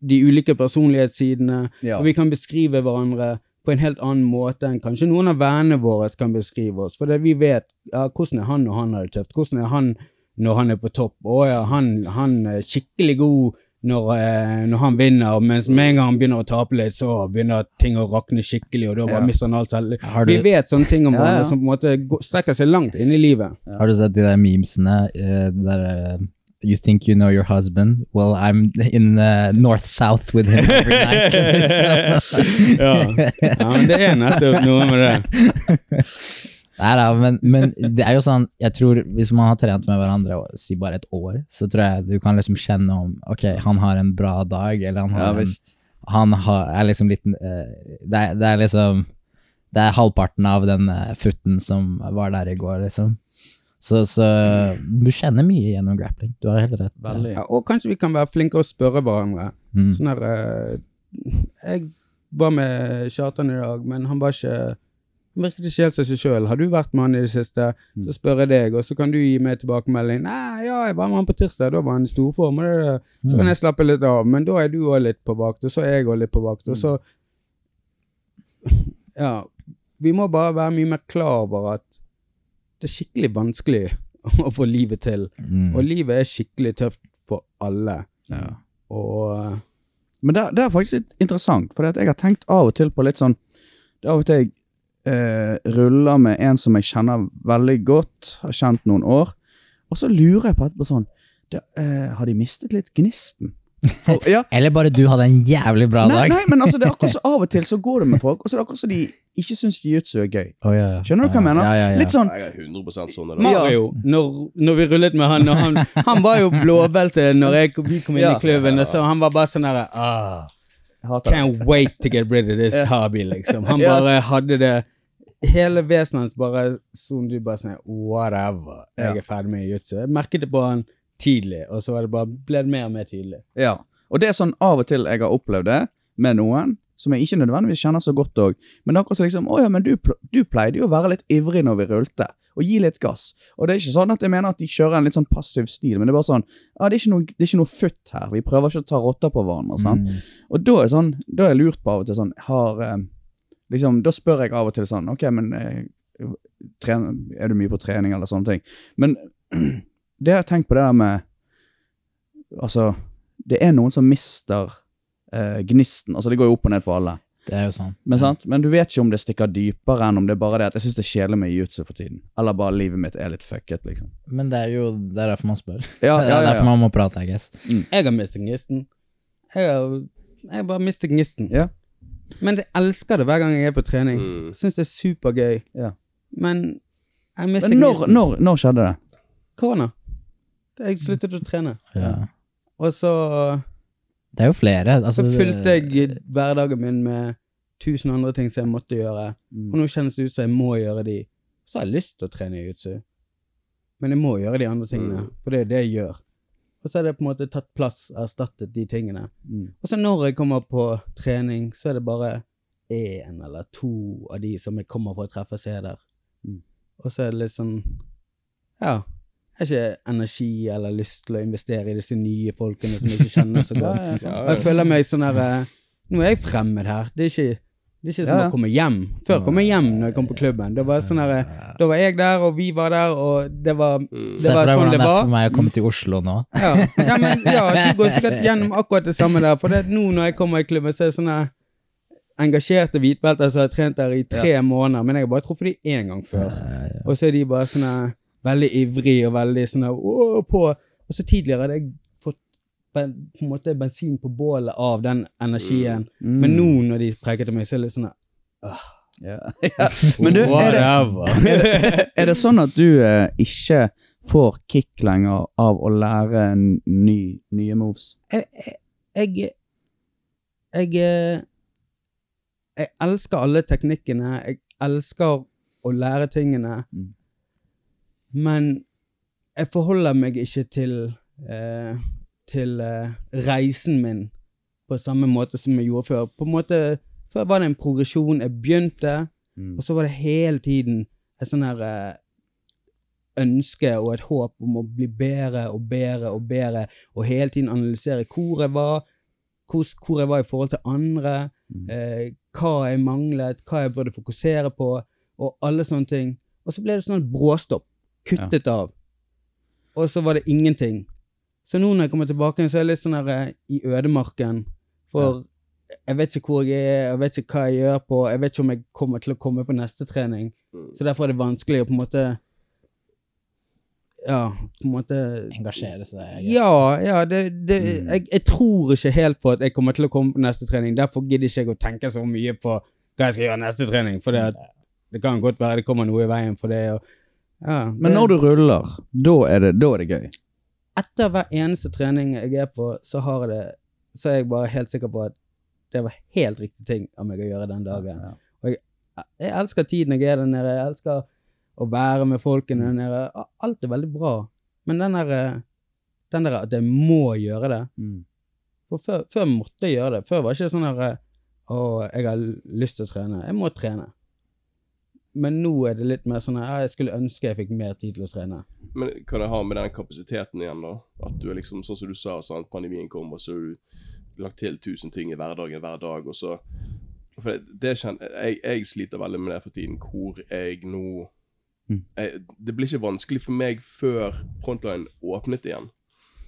de ulike personlighetssidene, ja. og vi kan beskrive hverandre på en helt annen måte enn kanskje noen av vennene våre kan beskrive oss. For det vi vet ja, hvordan er han når han har det tøft, hvordan er han når han er på topp. Å ja, han, han er skikkelig god når, eh, når han vinner, mens med en gang han begynner å tape litt, så begynner ting å rakne skikkelig, og da bare Ja. mister han alt selv. Vi vet sånne ting om Ja, hverandre ja. som måte strekker seg langt inn i livet. har du sett de der memesene Uh, der uh, You think you know your husband? Well, I'm in uh, north-south with him every night. Ja. Ja, men det er nettopp noe med det. Nei da, men, men det er jo sånn, jeg tror hvis man har trent med hverandre og si bare et år, så tror jeg du kan liksom kjenne om ok, han har en bra dag, eller han ja har en, han har, er liksom litt eh, det, er, det er liksom Det er halvparten av den uh, futten som var der i går, liksom. Så, så du kjenner mye gjennom grappling. Du har helt rett. Veldig. Ja, og kanskje vi kan være flinke å spørre hverandre. Mm. Sånn her eh, Jeg var med Kjartan i dag, men han var ikke Han virket ikke helt seg sjøl. Har du vært med han i det siste? Så spør jeg deg, og så kan du gi meg tilbakemelding. Nei, ja, jeg var med han på tirsdag, da var han i storform. Så kan jeg slappe litt av. Men da er du òg litt på vakt, og så er jeg òg litt på vakt. Og så Ja. Vi må bare være mye mer klar over at det er skikkelig vanskelig å få livet til. Mm. Og livet er skikkelig tøft for alle. Ja. Og Men det, det er faktisk litt interessant, for jeg har tenkt av og til på litt sånn Det er av og til jeg eh, ruller med en som jeg kjenner veldig godt, har kjent noen år, Og så lurer jeg på etterpå sånn det, eh, Har de mistet litt gnisten? For, ja, Eller bare du hadde en jævlig bra nei, dag. nei, men altså, det er akkurat så av og til så går det med folk, og så er det akkurat så de ikke syns jiu-jitsu er gøy. Oh, ja, ja. Skjønner du hva jeg mener? Ja, ja, ja. Litt sånn Jeg er 100 sånn. Mario, når, når vi rullet med han, og han, han var jo blåbelte når jeg, vi kom inn Ja. i klubben, og så han var bare sånn herre ah, Can't wait to get rid of this hobby, liksom. Han bare hadde det Hele vesenet hans bare som du bare sånn Whatever. Jeg er ferdig med jiu-jitsu. Jeg merket det på han tidlig, og så var det bare, ble det mer og mer tydelig. Ja. Og det er sånn av og til jeg har opplevd det med noen, som jeg ikke nødvendigvis kjenner så godt òg. Men akkurat så liksom Å ja, men du, du pleide jo å være litt ivrig når vi rulte, og gi litt gass. Og det er ikke sånn at jeg mener at de kjører en litt sånn passiv stil, men det er bare sånn Ja, det er ikke noe, det er ikke noe futt her. Vi prøver ikke å ta rotter på hverandre. sant? Mm. Og da er sånn, da er jeg lurt på av og til sånn har, eh, liksom, Da spør jeg av og til sånn Ok, men eh, tren, er du mye på trening, eller sånne ting? Men det har jeg tenkt på det der med Altså, det er noen som mister eh, gnisten. Altså, det går jo opp og ned for alle. Det er jo sånn. Men, sant? men du vet ikke om det stikker dypere enn om det er bare det at jeg syns det er kjedelig med jiu-jitsu for tiden. Eller bare livet mitt er litt fucket, liksom. Men det er jo det er derfor man spør. Ja, det ja, er ja, derfor man må prate, I guess. Jeg har mistet gnisten. Jeg har, jeg bare mistet gnisten. Ja. Men jeg elsker det hver gang jeg er på trening. Mm. Syns det er supergøy. Ja. Men jeg mister Men når, når, når skjedde det? Korona. Jeg sluttet å trene. Ja. Og så, Det er jo flere. Altså, så fylte jeg hverdagen min med tusen andre ting som jeg måtte gjøre. Mm. Og nå kjennes det ut som jeg må gjøre de. Så har jeg lyst til å trene jiu-jitsu. Men jeg må gjøre de andre tingene, Mm. for det er det jeg gjør. Og så er det på en måte tatt plass, erstattet de tingene. Mm. Og så når jeg kommer på trening, så er det bare én eller to av de som jeg kommer for å treffe, som er der. Mm. Og så er det litt sånn Ja. Jeg har ikke energi eller lyst til å investere i disse nye folkene som jeg ikke kjenner så godt. Sant. Og jeg føler meg sånn her eh, Nå er jeg fremmed her. Det er ikke, det er ikke sånn Ja, ja. å komme hjem. Før kom jeg hjem når jeg kom på klubben. Det var sånn her, Da var jeg der, og vi var der, og det var, Mm. det Se for var deg sånn hvordan det er var. for meg å komme til Oslo nå. Ja, ja, men, ja, du går sikkert gjennom akkurat det samme der. For det, nå når jeg kommer i klubben, så er det sånne engasjerte hvitbelter som har trent der i tre måneder, men jeg har bare truffet de én gang før. Og så er de bare sånne veldig ivrige og veldig sånn på. Og så tidligere hadde jeg på en måte bensin på bålet av den energien. Mm. Men nå når de preker til meg, så er det litt sånn ja. ja. Men du, er det, er, det, er det sånn at du eh, ikke får kick lenger av å lære ny, nye moves? jeg, jeg, jeg, jeg, eh, jeg elsker alle teknikkene. Jeg elsker å lære tingene. Mm. Men jeg forholder meg ikke til, eh, til uh, reisen min på samme måte som jeg gjorde før. På en måte, Før var det en progresjon. Jeg begynte, Mm. og så var det hele tiden et sånn her uh, ønske og et håp om å bli bedre og bedre og bedre, og hele tiden analysere hvor jeg var, hvor, hvor jeg var i forhold til andre, Mm. uh, hva jeg manglet, hva jeg burde fokusere på, og alle sånne ting. Og så ble det sånn bråstopp. Kuttet av. Og så var det ingenting. Så nå når jeg kommer tilbake, så er jeg litt sånn her eh, i ødemarken. For jeg vet ikke hvor jeg er, jeg vet ikke hva jeg gjør på, jeg vet ikke om jeg kommer til å komme på neste trening. Mm. Så derfor er det vanskelig å på en måte Ja, på en måte Engasjere seg. Ja, ja, det, det, Mm. jeg, jeg tror ikke helt på at jeg kommer til å komme på neste trening. Derfor gidder ikke jeg å tenke så mye på hva jeg skal gjøre neste trening. For det, at, det kan godt være det kommer noe i veien for det. Og, ja, Men når du ruller, da er er det gøy. Etter hver eneste trening jeg er på, så har det Så er jeg bare helt sikker på at det var helt riktig ting av meg å gjøre den dagen. Ja. Og jeg, jeg elsker tiden jeg er der nede. Jeg elsker å være med folkene der nede. Alt er veldig bra. Men den der, den der at jeg må gjøre det Mm. For før, før måtte jeg gjøre det. Før var det ikke sånn her Å, jeg har lyst til å trene. Jeg må trene. Men nå er det litt mer sånn at Jeg skulle ønske jeg fikk mer tid til å trene. Men kan det ha med den kapasiteten igjen, da? At du er liksom, sånn som du sa, sånn, pandemien kom, og så har du lagt til tusen ting i hverdagen hver dag, og så For det, det kjenner jeg, jeg sliter veldig med det for tiden, hvor jeg nå Mm. jeg, Det blir ikke vanskelig for meg før frontline åpnet igjen.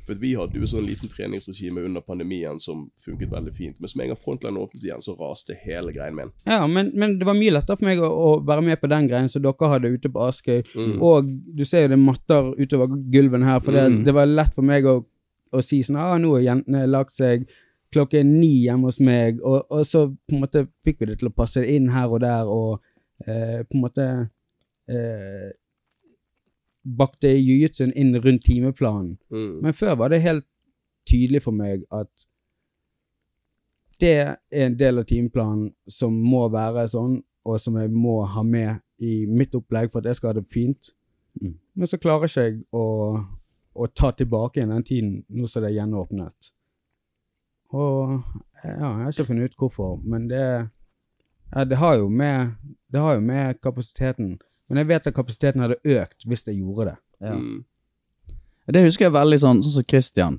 For vi hadde jo sånn liten treningsregime under pandemien som funket veldig fint. Men som en gang frontline åpnet igjen, så raste hele greien min. Ja, men, men det var mye lettere for meg å, å være med på den greien som dere hadde ute på Askøy. Mm. Og du ser jo det er matter utover gulven her, for det, Mm. det var lett for meg å, å si sånn ah, 'Nå har jentene lagt seg klokken ni hjemme hos meg', og, og så på en måte fikk vi det til å passe inn her og der, og eh, på en måte eh, bakte jiu-jitsuen inn rundt timeplanen. Mm. Men før var det helt tydelig for meg at det er en del av timeplanen som må være sånn, og som jeg må ha med i mitt opplegg for at jeg skal ha det fint. Mm. Men så klarer ikke jeg å, å ta tilbake igjen den tiden nå som det er gjenåpnet. Og ja, jeg har ikke funnet ut hvorfor, men det, ja, det, har med, det har jo med kapasiteten Men jeg vet at kapasiteten hadde økt hvis jeg gjorde det. Ja. Mm. Det husker jeg veldig sånn, sånn som Christian.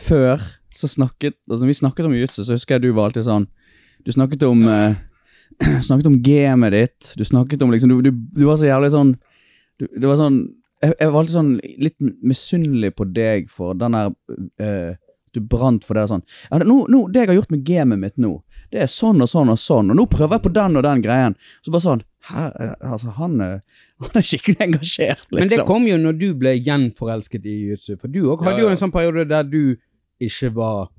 Før så snakket altså Når vi snakket om jiu-jitsu, så husker jeg du var alltid sånn Du snakket om eh, Snakket om gamet ditt. Du snakket om liksom Du, du, du var så jævlig sånn du, Det var sånn jeg, jeg var alltid sånn litt misunnelig på deg for den der eh, Du brant for det sånn ja, nå, nå, Det jeg har gjort med gamet mitt nå, det er sånn og sånn og sånn, og nå prøver jeg på den og den greien. Så bare sånn Her, eh, altså, han, eh, han er skikkelig engasjert, liksom. Men det kom jo når du ble gjenforelsket i jiu-jitsu. For du òg hadde Ja, jo en sånn periode der du ikke var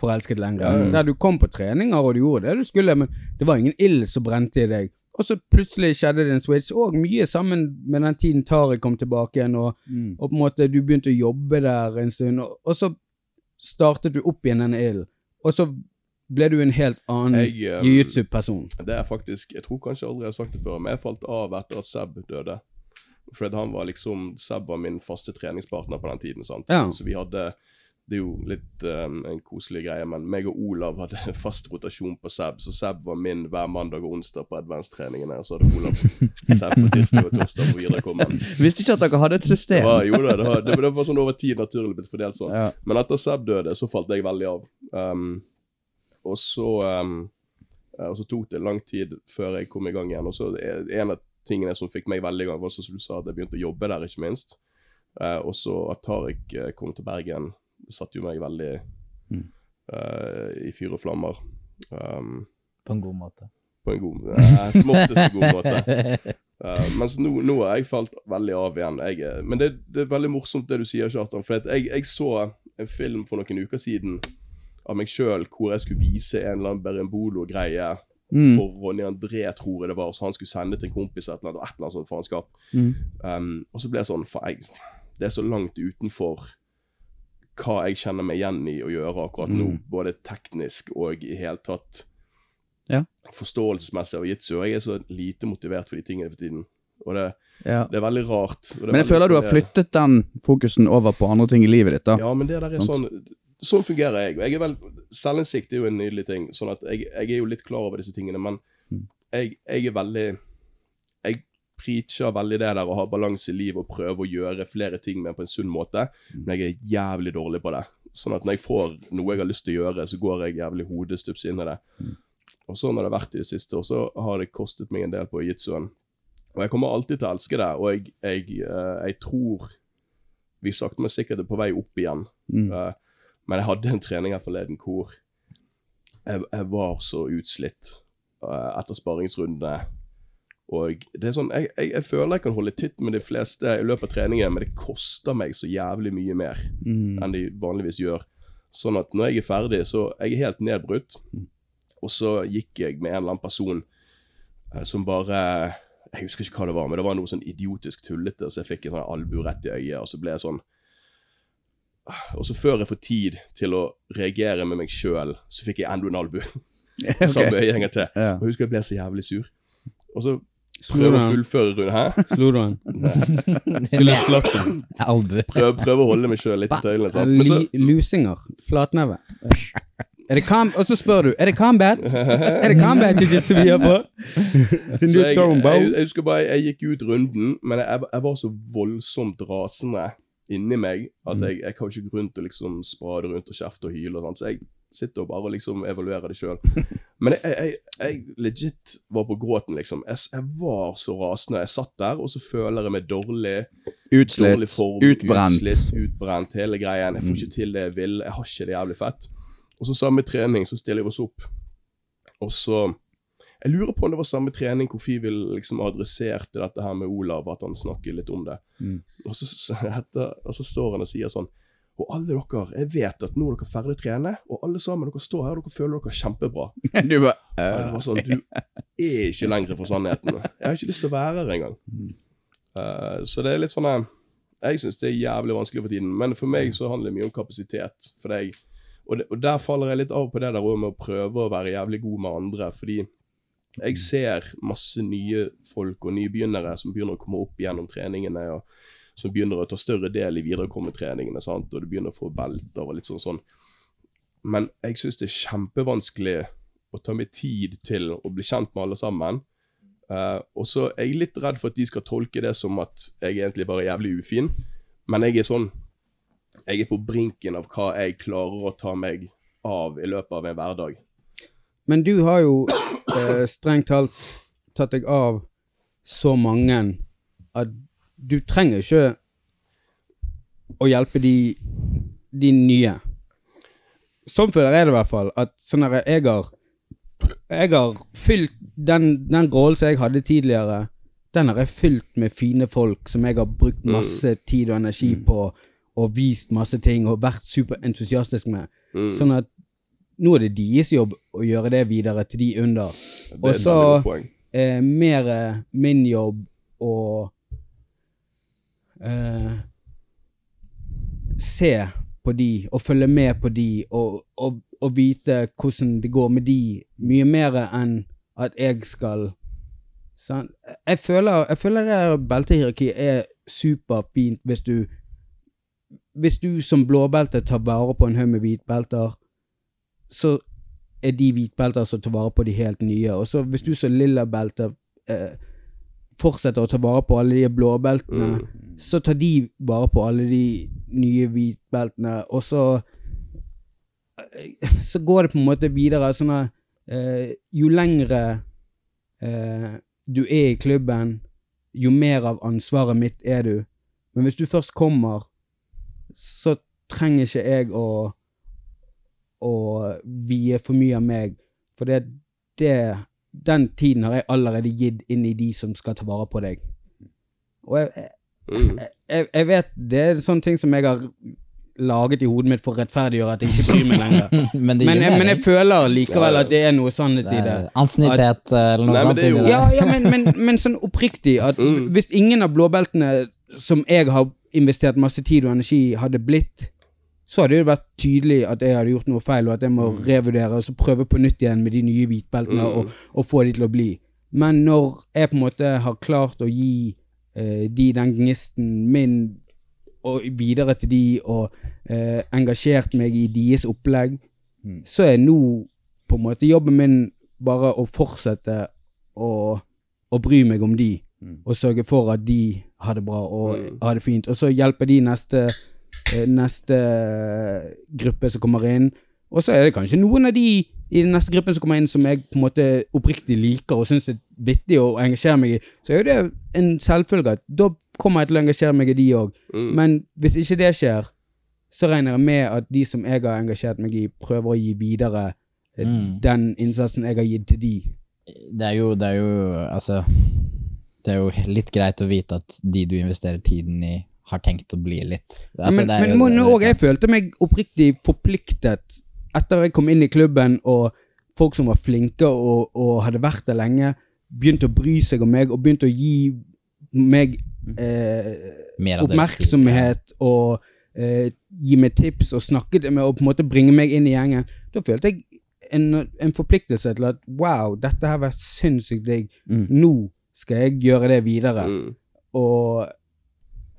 forelsket lenger. Ja, ja. Der du kom på treninger og du gjorde det du skulle, men det var ingen ild som brente i deg. Og så plutselig skjedde det en switch, og mye sammen med den tiden Tariq kom tilbake igjen, og, Mm. og på en måte du begynte å jobbe der en stund, og, og så startet du opp igjen den ilden. Og så ble du en helt annen Jeg, eh, jiu-jitsu-person. Det er faktisk Jeg tror kanskje aldri jeg har sagt det før, men jeg falt av etter at Seb døde. For han var liksom Seb var min faste treningspartner på den tiden. sant? Ja. Så vi hadde Det er jo litt um, en koselig greie, men meg og Olav hadde fast rotasjon på Seb. Så Seb var min hver mandag og onsdag på advance-treningene, og så hadde Olav Seb på tirsdag og torsdag på viderekommen. Visste ikke at dere hadde et system. var, jo da, det var, det, det var sånn over tid naturlig blitt fordelt sånn. Ja. Men etter Seb døde, så falt jeg veldig av. Um, og så um, Og så tok det lang tid før jeg kom i gang igjen. Og så En av tingene som fikk meg veldig i gang, var som du sa, at jeg begynte å jobbe der, ikke minst. Uh, og så at Tariq eh, kom til Bergen, det satte jo meg veldig Mm. eh, i fyr og flammer. Um, På en god måte. på en god uh, en god måte. Uh, mens nå, nå har jeg falt veldig av igjen. Jeg, men det, det er veldig morsomt det du sier, Kjartan. For at jeg, jeg så en film for noen uker siden av meg sjøl hvor jeg skulle vise en eller annen Berembolo-greie Mm. for Ronny André, tror jeg det var. Så han skulle sende til en kompis et eller annet, et eller annet sånt faenskap. Mm. Um, og så ble jeg sånn For jeg, det er så langt utenfor hva jeg kjenner meg igjen i å gjøre akkurat nå, Mm. både teknisk og i hele tatt Ja. forståelsesmessig av jitsu. Jeg er så lite motivert for de tingene for tiden. Og det, Ja. det er veldig rart. er Men jeg føler du har flyttet den fokusen over på andre ting i livet ditt, da. Ja, men det der er sånn, sånn Sånn fungerer jeg. Og jeg er vel, Selvinnsikt er jo en nydelig ting. Sånn at jeg, jeg er jo litt klar over disse tingene, men Mm. jeg, jeg er veldig Jeg preacher veldig det der å ha balanse i livet og prøve å gjøre flere ting med på en sunn måte, Mm. men jeg er jævlig dårlig på det. Sånn at når jeg får noe jeg har lyst til å gjøre, så går jeg jævlig hodestups inn i det. Mm. Og sånn har det vært i det siste, og så har det kostet meg en del på jitsuen. Og jeg kommer alltid til å elske det, og jeg, jeg, eh, jeg tror vi sakte, men sikkert er på vei opp igjen. Mm. Eh, men jeg hadde en trening her forleden hvor jeg, jeg var så utslitt uh, etter sparringsrundene. Og det er sånn, jeg, jeg, jeg føler jeg kan holde titt med de fleste i løpet av treningen, men det koster meg så jævlig mye mer Mm. enn de vanligvis gjør. Sånn at når jeg er ferdig, så jeg er helt nedbrutt. Og så gikk jeg med en eller annen person eh, som bare Jeg husker ikke hva det var, men det var noe sånn idiotisk tullete, så jeg fikk en sånn albue rett i øyet, og så ble jeg sånn Og så før jeg får tid til å reagere med meg sjøl, så fikk jeg enda en albu. okay. Samme øye en til. Ja. Og husker jeg ble så jævlig sur. Og så prøve å fullføre rundt her. Slo du han? Skulle slått han? Albu. Prøve, prøv, å holde meg sjøl litt i tøylene. sant? Men så Lusinger. Flatneve. Er det kam og så spør du er det combat. Er det combat jiu-jitsu vi gjør på? Siden du Så jeg, jeg, jeg husker bare jeg gikk ut runden, men jeg, jeg var så voldsomt rasende inni meg at jeg, jeg har ikke grunn til å liksom sprade rundt og kjefte og hyle og sånt, så jeg sitter og bare liksom evaluerer det sjøl. Men jeg, jeg, jeg legit var på gråten, liksom. Jeg, jeg var så rasende. Jeg satt der, og så føler jeg meg dårlig. Utslitt, dårlig form, utbrent. utslitt, utbrent, hele greien. Jeg får ikke til det jeg vil. Jeg har ikke det jævlig fett. Og så samme trening, så stiller jeg oss opp. Og så Jeg lurer på om det var samme trening hvor Fivel liksom adresserte dette her med Olav, at han snakker litt om det. Mm. Og, så, så, etter, og så står han og sier sånn Og alle dere, jeg vet at nå er dere ferdig å trene, og alle sammen dere står her og dere føler dere kjempebra. Du bare var sånn, Du er ikke lenger for sannheten. Jeg har ikke lyst til å være her engang. Uh, så det er litt sånn eh, Jeg syns det er jævlig vanskelig for tiden, men for meg så handler det mye om kapasitet. For deg. og, det, og der faller jeg litt av på det der med å prøve å være jævlig god med andre, fordi jeg ser masse nye folk og nybegynnere som begynner å komme opp gjennom treningene, og som begynner å ta større del i viderekommetreningene, sant? og du begynner å få belter og litt sånn sånn. Men jeg syns det er kjempevanskelig å ta meg tid til å bli kjent med alle sammen. Uh, og så er jeg litt redd for at de skal tolke det som at jeg egentlig bare er jævlig ufin. Men jeg er sånn Jeg er på brinken av hva jeg klarer å ta meg av i løpet av en hverdag. Men du har jo eh, strengt talt tatt deg av så mange at du trenger ikke å hjelpe de, de nye. Sånn føler jeg det i hvert fall. At sånn der, jeg har Jeg har fylt den, den rollen som jeg hadde tidligere, den har jeg fylt med fine folk som jeg har brukt masse tid og energi på, og vist masse ting og vært superentusiastisk med. Mm. Sånn at nå er det deres jobb å gjøre det videre til de under. Er Og så eh, mer eh, min jobb å eh, se på de, og følge med på de, og, og, og vite hvordan det går med de, mye mer enn at jeg skal sant? Jeg føler, jeg føler det beltehierarkiet er superfint hvis du Hvis du som blåbelte tar vare på en haug med hvitbelter, så er de hvitbelter som tar vare på de helt nye. Og så hvis du som lillabelter eh, fortsetter å ta vare på alle de blåbeltene, Mm. så tar de vare på alle de nye hvitbeltene, og så eh, Så går det på en måte videre. Sånn at eh, jo lengre eh, du er i klubben, jo mer av ansvaret mitt er du. Men hvis du først kommer, så trenger ikke jeg å å vie for mye av meg. For det, det Den tiden har jeg allerede gitt inn i de som skal ta vare på deg. Og jeg, jeg, jeg, jeg vet det er sånne ting som jeg har laget i hodet mitt for å rettferdiggjøre at jeg ikke bryr meg lenger. men Men, jeg- men jeg føler likevel at det er noe sannhet i det. Ansiennitet eller noe sånt. jo- Ja, ja men, men, men sånn oppriktig at Mm. hvis ingen av blåbeltene som jeg har investert masse tid og energi, hadde blitt, så hadde det vært tydelig at jeg hadde gjort noe feil, og at jeg må revurdere og så prøve på nytt igjen med de nye hvitbeltene Mm. og, og få de til å bli. Men når jeg på en måte har klart å gi eh, de den gnisten min og videre til de, og eh, engasjert meg i deres opplegg, så er nå på en måte jobben min bare å fortsette å, å bry meg om de, og sørge for at de har det bra og har det fint. Og så hjelper de neste, neste gruppe som kommer inn. Og så er det kanskje noen av de i den neste gruppen som kommer inn som jeg på en måte oppriktig liker og syns er vittig og engasjerer meg i. Så er jo det en selvfølge at da kommer jeg til å engasjere meg i de òg. Mm. Men hvis ikke det skjer, så regner jeg med at de som jeg har engasjert meg i, prøver å gi videre eh, Mm. den innsatsen jeg har gitt til de. Det er jo, det er jo Altså Det er jo litt greit å vite at de du investerer tiden i, har tenkt å bli litt altså, men det er men jo- det- det- jeg følte meg oppriktig forpliktet etter jeg kom inn i klubben, og folk som var flinke og, og hadde vært der lenge, begynte å bry seg om meg og begynte å gi meg eh, oppmerksomhet og eh, gi meg tips og snakket med og på en måte bringe meg inn i gjengen. Da følte jeg en, en forpliktelse til at wow, dette her var sinnssykt digg. Mm. Nå skal jeg gjøre det videre Mm. og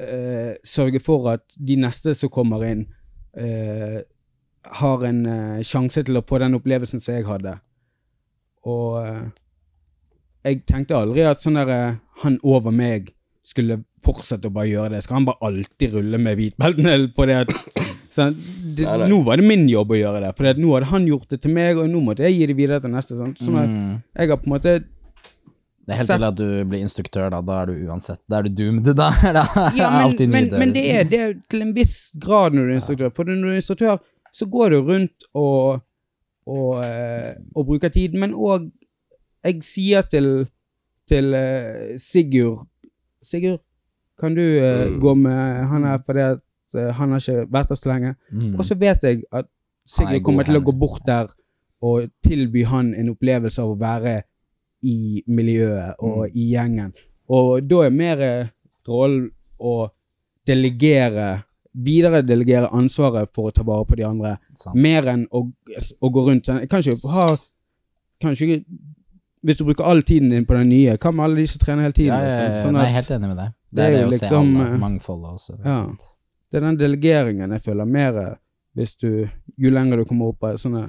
eh, sørge for at de neste som kommer inn, eh, har en eh, sjanse til å få den opplevelsen som jeg hadde. Og eh, jeg tenkte aldri at sånn der eh, han over meg skulle fortsette å bare gjøre det. Skal han bare alltid rulle med hvitbeltene på det? At, sånn, det Nei, nei. Nå var det min jobb å gjøre det, for nå hadde han gjort det til meg, og nå måtte jeg gi det videre til neste. Sånn, sånn at Mm. jeg har på en måte Det er helt til at du blir instruktør, da. Da er du uansett Da er du doomed. Da da Ja, men, alltid men, men det, er, det er til en viss grad når du er instruktør. For når du er instruktør, så går du rundt og, og, eh, og bruker tid. Men òg Jeg sier til, til eh, Sigurd Sigurd, kan du eh, Mm. gå med han her fordi at han har ikke vært der så lenge? Mm. Og så vet jeg at Sigurd kommer til å gå bort der og tilby han en opplevelse av å være i miljøet og i gjengen. Og da er mer eh, rollen å delegere Videre delegere ansvaret for å ta vare på de andre, Samt. mer enn å, å gå rundt sånn. Kanskje ha Kanskje Hvis du bruker all tiden din på den nye, hva med alle de som trener hele tiden? Ja, ja, ja, Sånn Sånn Nei, at- helt enig med deg. Det, det er er det å liksom, se alle eh, mangfoldet også. Ja. Det er den delegeringen jeg føler mer eh, hvis du Jo lenger du kommer opp på sånne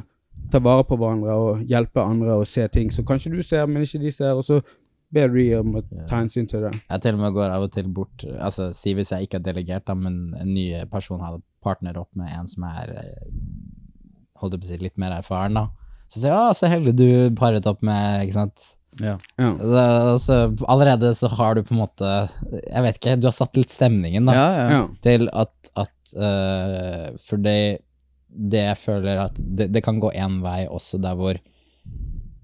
Ta vare på hverandre og hjelpe andre og se ting som kanskje du ser, men ikke de ser, og så ber du om å ta hensyn til det. Jeg til og med går av og til bort Altså, Si hvis jeg ikke har delegert, da, men en ny person har partner opp med en som er eh, Holdt jeg på å si litt mer erfaren, da. Så sier jeg 'Å, så heldig du paret opp med', ikke sant. Ja. Så, så allerede så har du på en måte Jeg vet ikke, du har satt litt stemningen, da. Ja, ja. Ja. til at, at uh, For det, det jeg føler at det, det kan gå én vei også der hvor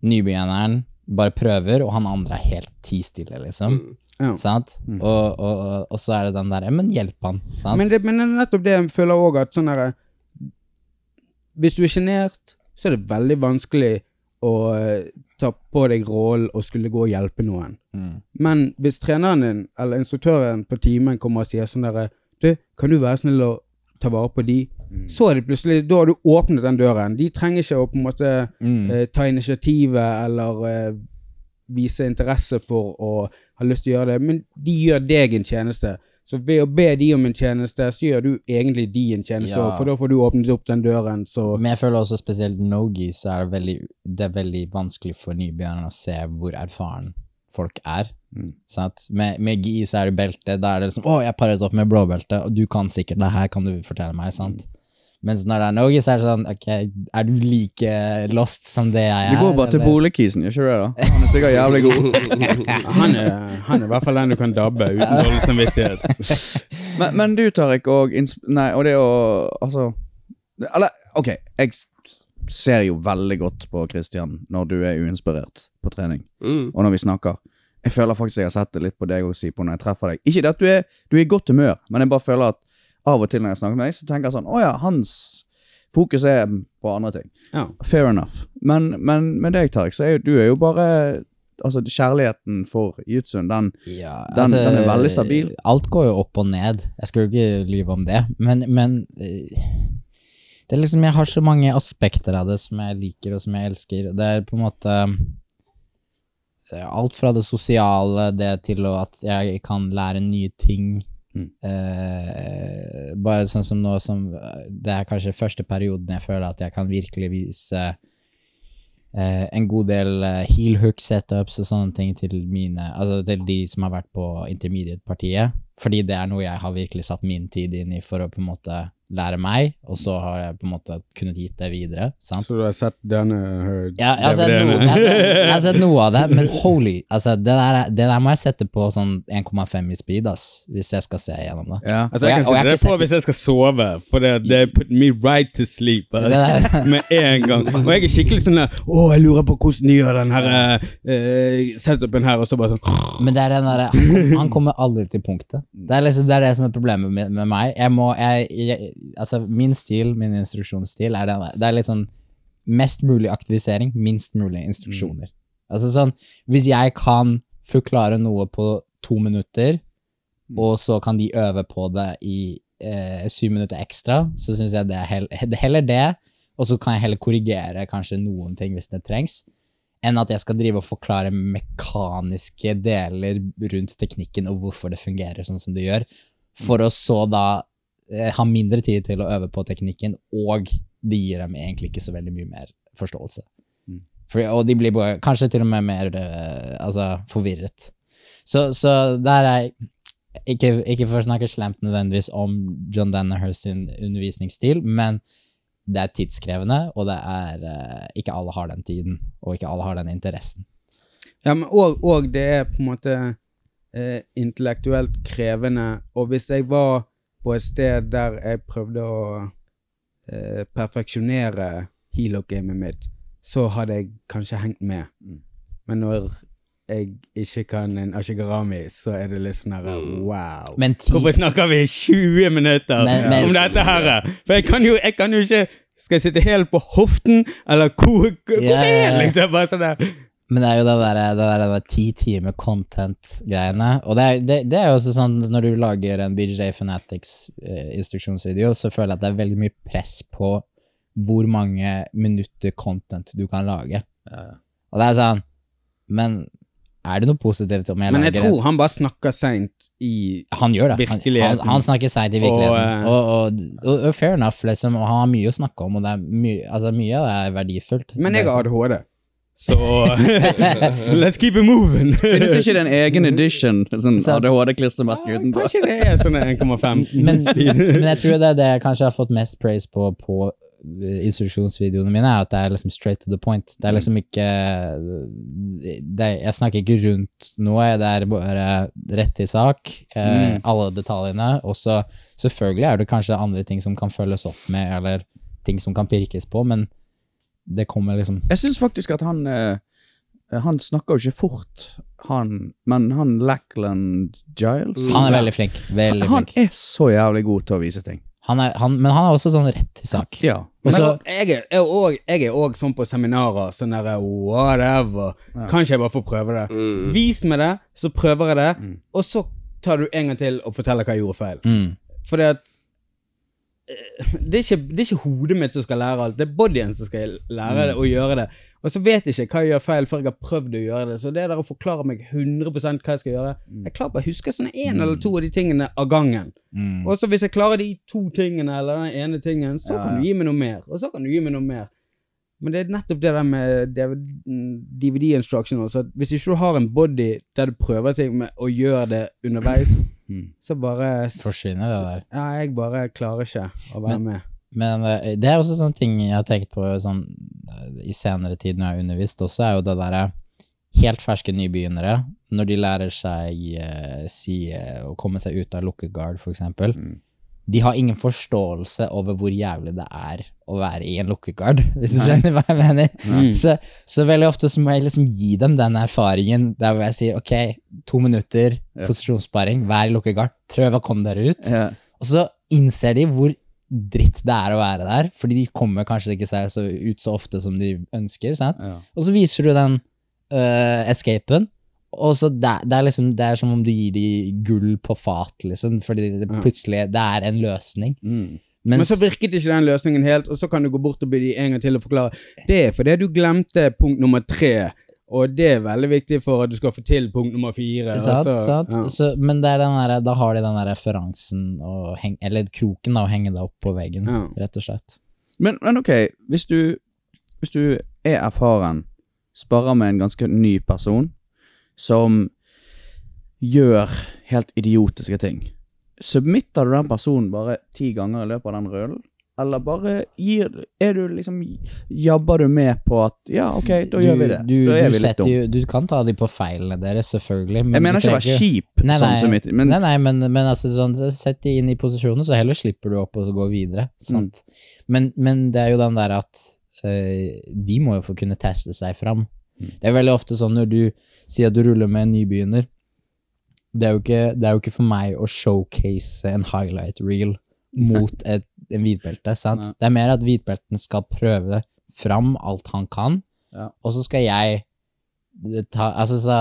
nybegynneren bare prøver, og han andre er helt ti stille, liksom. Mm. Ja. Sant? Og, og, og, og så er det den der Men hjelp han, sant? Men, det, men det er nettopp det jeg føler òg, at sånn derre Hvis du er sjenert, så er det veldig vanskelig å eh, ta på deg rollen og skulle gå og hjelpe noen. mm. Men hvis treneren din, eller instruktøren på timen kommer og sier sånn derre Du, kan du være snill å ta vare på de? Så er det plutselig Da har du åpnet den døren. De trenger ikke å på en måte Mm. eh, ta initiativet eller eh, vise interesse for å ha lyst til å gjøre det, men de gjør deg en tjeneste. Så ved å be de om en tjeneste, så gjør du egentlig de en tjeneste, Ja. for da får du åpnet opp den døren, så Men jeg føler også spesielt no-gi, så er det veldig, det er veldig vanskelig for nybegynnerne å se hvor erfaren folk er. Sant? Med, med gi så er det belte, da er det liksom 'Å, jeg paret opp med blåbelte, og du kan sikkert det her, kan du fortelle meg?' sant? Mens når det er no-gi, så er det sånn 'Ok, er du like lost som det jeg er?' Du går bare til eller?» boligkisen, gjør ikke du det? da? Han er sikkert jævlig god. han er, han er i hvert fall den du kan dabbe uten dårlig samvittighet. Men, men du, Tariq, og, nei, og det å Altså Eller, OK, jeg ser jo veldig godt på Christian når du er uinspirert på trening, Mm. og når vi snakker. Jeg føler faktisk jeg har sett det litt på deg og Sipo når jeg treffer deg. Ikke det at du er, du er i godt humør, men jeg bare føler at av og til når jeg snakker med deg, så tenker jeg sånn Å ja, hans fokus er på andre ting. Ja. Fair enough. Men, men med deg, Tariq, så er jo du er jo bare Altså, kjærligheten for Jutsuen, den Ja, Den- den er veldig stabil. Alt går jo opp og ned. Jeg skal jo ikke lyve om det, men, men eh, det er liksom, Jeg har så mange aspekter av det som jeg liker og som jeg elsker. Det er på en måte eh, alt fra det sosiale, det til at jeg kan lære nye ting. Mm. Eh, bare sånn som nå som Det er kanskje første perioden jeg føler at jeg kan virkelig vise eh, en god del eh, heel hook setups og sånne ting til mine Altså til de som har vært på intermediate-partiet. Fordi det er noe jeg har virkelig satt min tid inn i for å på en måte lære meg, og så har jeg på en måte kunnet gitt det videre. sant? Så du har sett denne Heard Ja, jeg har, sett noe, jeg, har sett, jeg har sett noe av det, men holy altså, det, der, er- det der må jeg sette på sånn 1,5 i speed, ass, hvis jeg skal se gjennom det. Ja. Altså, jeg Og jeg- kan og jeg sette det på hvis jeg skal sove, for det, det put me right to sleep der- med en gang. Og jeg er skikkelig sånn der Å, jeg lurer på hvordan de gjør den her uh, setupen her, og så bare sånn Men det er den derre han, han kommer aldri til punktet. Det er liksom det, er det som er problemet med, med meg. Jeg må jeg, Altså, min stil, min instruksjonsstil, er den. Det er litt sånn mest mulig aktivisering, minst mulig instruksjoner. Altså sånn Hvis jeg kan forklare noe på to minutter, og så kan de øve på det i eh, syv minutter ekstra, så syns jeg det er heller, heller det, og så kan jeg heller korrigere kanskje noen ting hvis det trengs enn at jeg skal drive og forklare mekaniske deler rundt teknikken og hvorfor det fungerer sånn som det gjør, for å så da eh, ha mindre tid til å øve på teknikken, og det gir dem egentlig ikke så veldig mye mer forståelse. For, og de blir bare, kanskje til og med mer eh, altså, forvirret. Så, så der er ikke, ikke for å snakke slemt nødvendigvis om John Danaher sin undervisningsstil, men det er tidskrevende, og det er eh, ikke alle har den tiden, og ikke alle har den interessen. Ja, men og, og det er på en måte eh, intellektuelt krevende. Og hvis jeg var på et sted der jeg prøvde å eh, perfeksjonere healop-gamet mitt, så hadde jeg kanskje hengt med. Mm. Men når jeg ikke kan en ashigarami, så er det litt sånn her wow. Men ti, Hvorfor snakker vi 20 minutter Men- men- om dette her? For jeg kan jo, jeg kan jo ikke Skal jeg sitte helt på hoften, eller hvor, hvor yeah. er liksom? Bare sånn der. Men det er jo det der, det der, det der ti timer content-greiene. Og det er, det, det er jo også sånn når du lager en BJ Fanatics eh, så føler jeg at det er veldig mye press på hvor mange minutter content du kan lage. Og det er sånn Men er det noe positivt om jeg Men jeg tror han bare snakker seint i Han gjør det. Han, han, han snakker seint i virkeligheten. eh, Og, og, og, og fair enough, liksom. Og han har mye å snakke om, og det er mye, altså, mye av det er verdifullt. Men jeg Det- har ADHD, så let's keep it moving. Finnes ikke det en egen edition? Sånn. ADHD-klistremerke utenpå? Kanskje det er sånn 1,5 men, men jeg tror det er det jeg kanskje har fått mest praise på på eh, instruksjonsvideoene mine, er at det er liksom straight to the point. Det er liksom ikke det, Jeg snakker ikke rundt noe, det er bare rett til sak. Eh, Alle detaljene. Og så selvfølgelig er det kanskje andre ting som kan følges opp med, eller ting som kan pirkes på, men det kommer liksom Jeg syns faktisk at han eh, Han snakker jo ikke fort, han, men han Lackland Giles Han er veldig flink. Veldig Han flink. er så jævlig god til å vise ting. Han er, han, men han er også sånn rett til sak. Ja. Men jeg er- òg- sånn på seminarer, sånn derre whatever. Kanskje jeg bare får prøve det. Mm. Vis meg det, så prøver jeg det, Mm. og så tar du en gang til og forteller hva jeg gjorde feil. mm. Fordi at det er, ikke, det er ikke hodet mitt som skal lære alt, det er bodyen som skal lære det, å gjøre det. Og så vet jeg ikke hva jeg gjør feil før jeg har prøvd å gjøre det. Så det der å forklare meg 100 hva jeg skal gjøre Jeg klarer bare å huske sånne en eller to av de tingene av gangen. Mm. Og så hvis jeg klarer de to tingene, eller den ene tingen, så kan du gi meg noe mer. Og så kan du gi meg noe mer. Men det er nettopp det der med DVD instructions. At hvis ikke du har en body der du prøver ting med å gjøre det underveis, Mm. så bare Forsvinner det der. Ja, jeg bare klarer ikke å være Men- med. Men eh, det er også sånne ting jeg har tenkt på sånn, eh, i senere tid når jeg har undervist også, er jo det derre helt ferske nybegynnere, når de lærer seg eh, si, eh, å komme seg ut av lukket guard, for eksempel. Mm. De har ingen forståelse over hvor jævlig det er å være i en lukkegard, hvis du skjønner hva jeg mener. Så, så veldig ofte så må jeg liksom gi dem den erfaringen der hvor jeg sier ok, to minutter Ja. posisjonssparing, vær i lukkegard, prøv å komme dere ut. Ja. Og så innser de hvor dritt det er å være der, fordi de kommer kanskje ikke seg så ut så ofte som de ønsker, sant? Ja. Og så viser du den uh, escapen, og så det, det er liksom, det er som om du gir dem gull på fat, liksom, fordi det plutselig, det er en løsning. Mm. Men Mens, så virket ikke den løsningen helt, og så kan du gå bort og by de en gang til og forklare. Det er fordi du glemte punkt nummer tre, og det er veldig viktig for at du skal få til punkt nummer fire. Satt, så- sant? ja. Så, men det er den der, da har de den der referansen, og heng, eller kroken da, å henge deg opp på veggen, Ja. rett og slett. Men, men ok, hvis du, hvis du er erfaren, sparer med en ganske ny person, som gjør helt idiotiske ting, submitter du den personen bare ti ganger i løpet av den rullen? Eller bare gir Er du liksom Jabber du med på at Ja, ok, da gjør vi det. Du, du, vi jo, du kan ta de på feilene deres, selvfølgelig. Men Jeg mener ikke å være kjip, Nei, sånn som mitt, men nei, nei, men, men altså sånn, sett de inn i posisjonen, så heller slipper du opp og så går videre. Sant? Mm. Men, men det er jo den der at øh, de må jo få kunne teste seg fram. Det er veldig ofte sånn når du sier at du ruller med en nybegynner, det er ikke, det er jo ikke for meg å showcase en highlight reel mot et, en hvitbelte, sant? Nei. Det er mer at hvitbelten skal prøve fram alt han kan, Ja. og så skal jeg ta, altså så,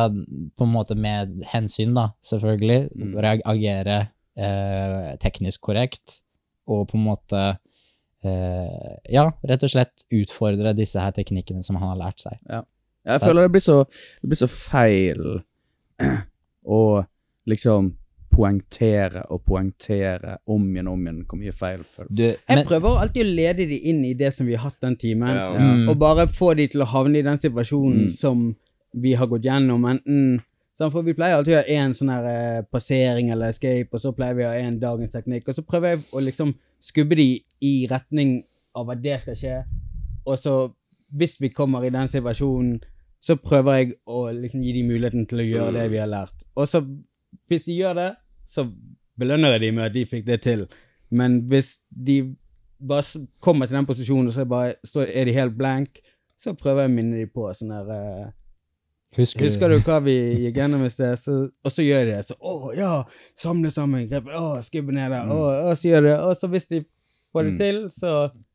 på en måte med hensyn da, selvfølgelig, Mm. reagere eh, teknisk korrekt, og på en måte eh, ja, rett og slett utfordre disse her teknikkene som han har lært seg. Jeg Sett. føler det blir så, det blir så feil å liksom poengtere og poengtere om igjen og om igjen hvor mye feil føler. Du, Jeg prøver alltid å lede de inn i det som vi har hatt den timen, Ja. Mm. og bare få de til å havne i den situasjonen Mm. som vi har gått gjennom. Enten For vi pleier alltid å ha én sånn her eh, passering eller escape, og så pleier vi å ha en dagens teknikk, og så prøver jeg å liksom skubbe de i retning av at det skal skje, og så hvis vi kommer i den situasjonen så prøver jeg å liksom gi dem muligheten til å gjøre det vi har lært. Og så, hvis de gjør det, så belønner jeg dem med at de fikk det til. Men hvis de bare kommer til den posisjonen, og så bare, så er de helt blank, så prøver jeg å minne dem på sånn her uh, Husker, Husker du hva vi gikk gjennom i sted? Så, og så gjør de det. Så å ja, samle sammen, grep, å, skubbe ned der, og så gjør de det. Og så hvis de får det Mm. til, så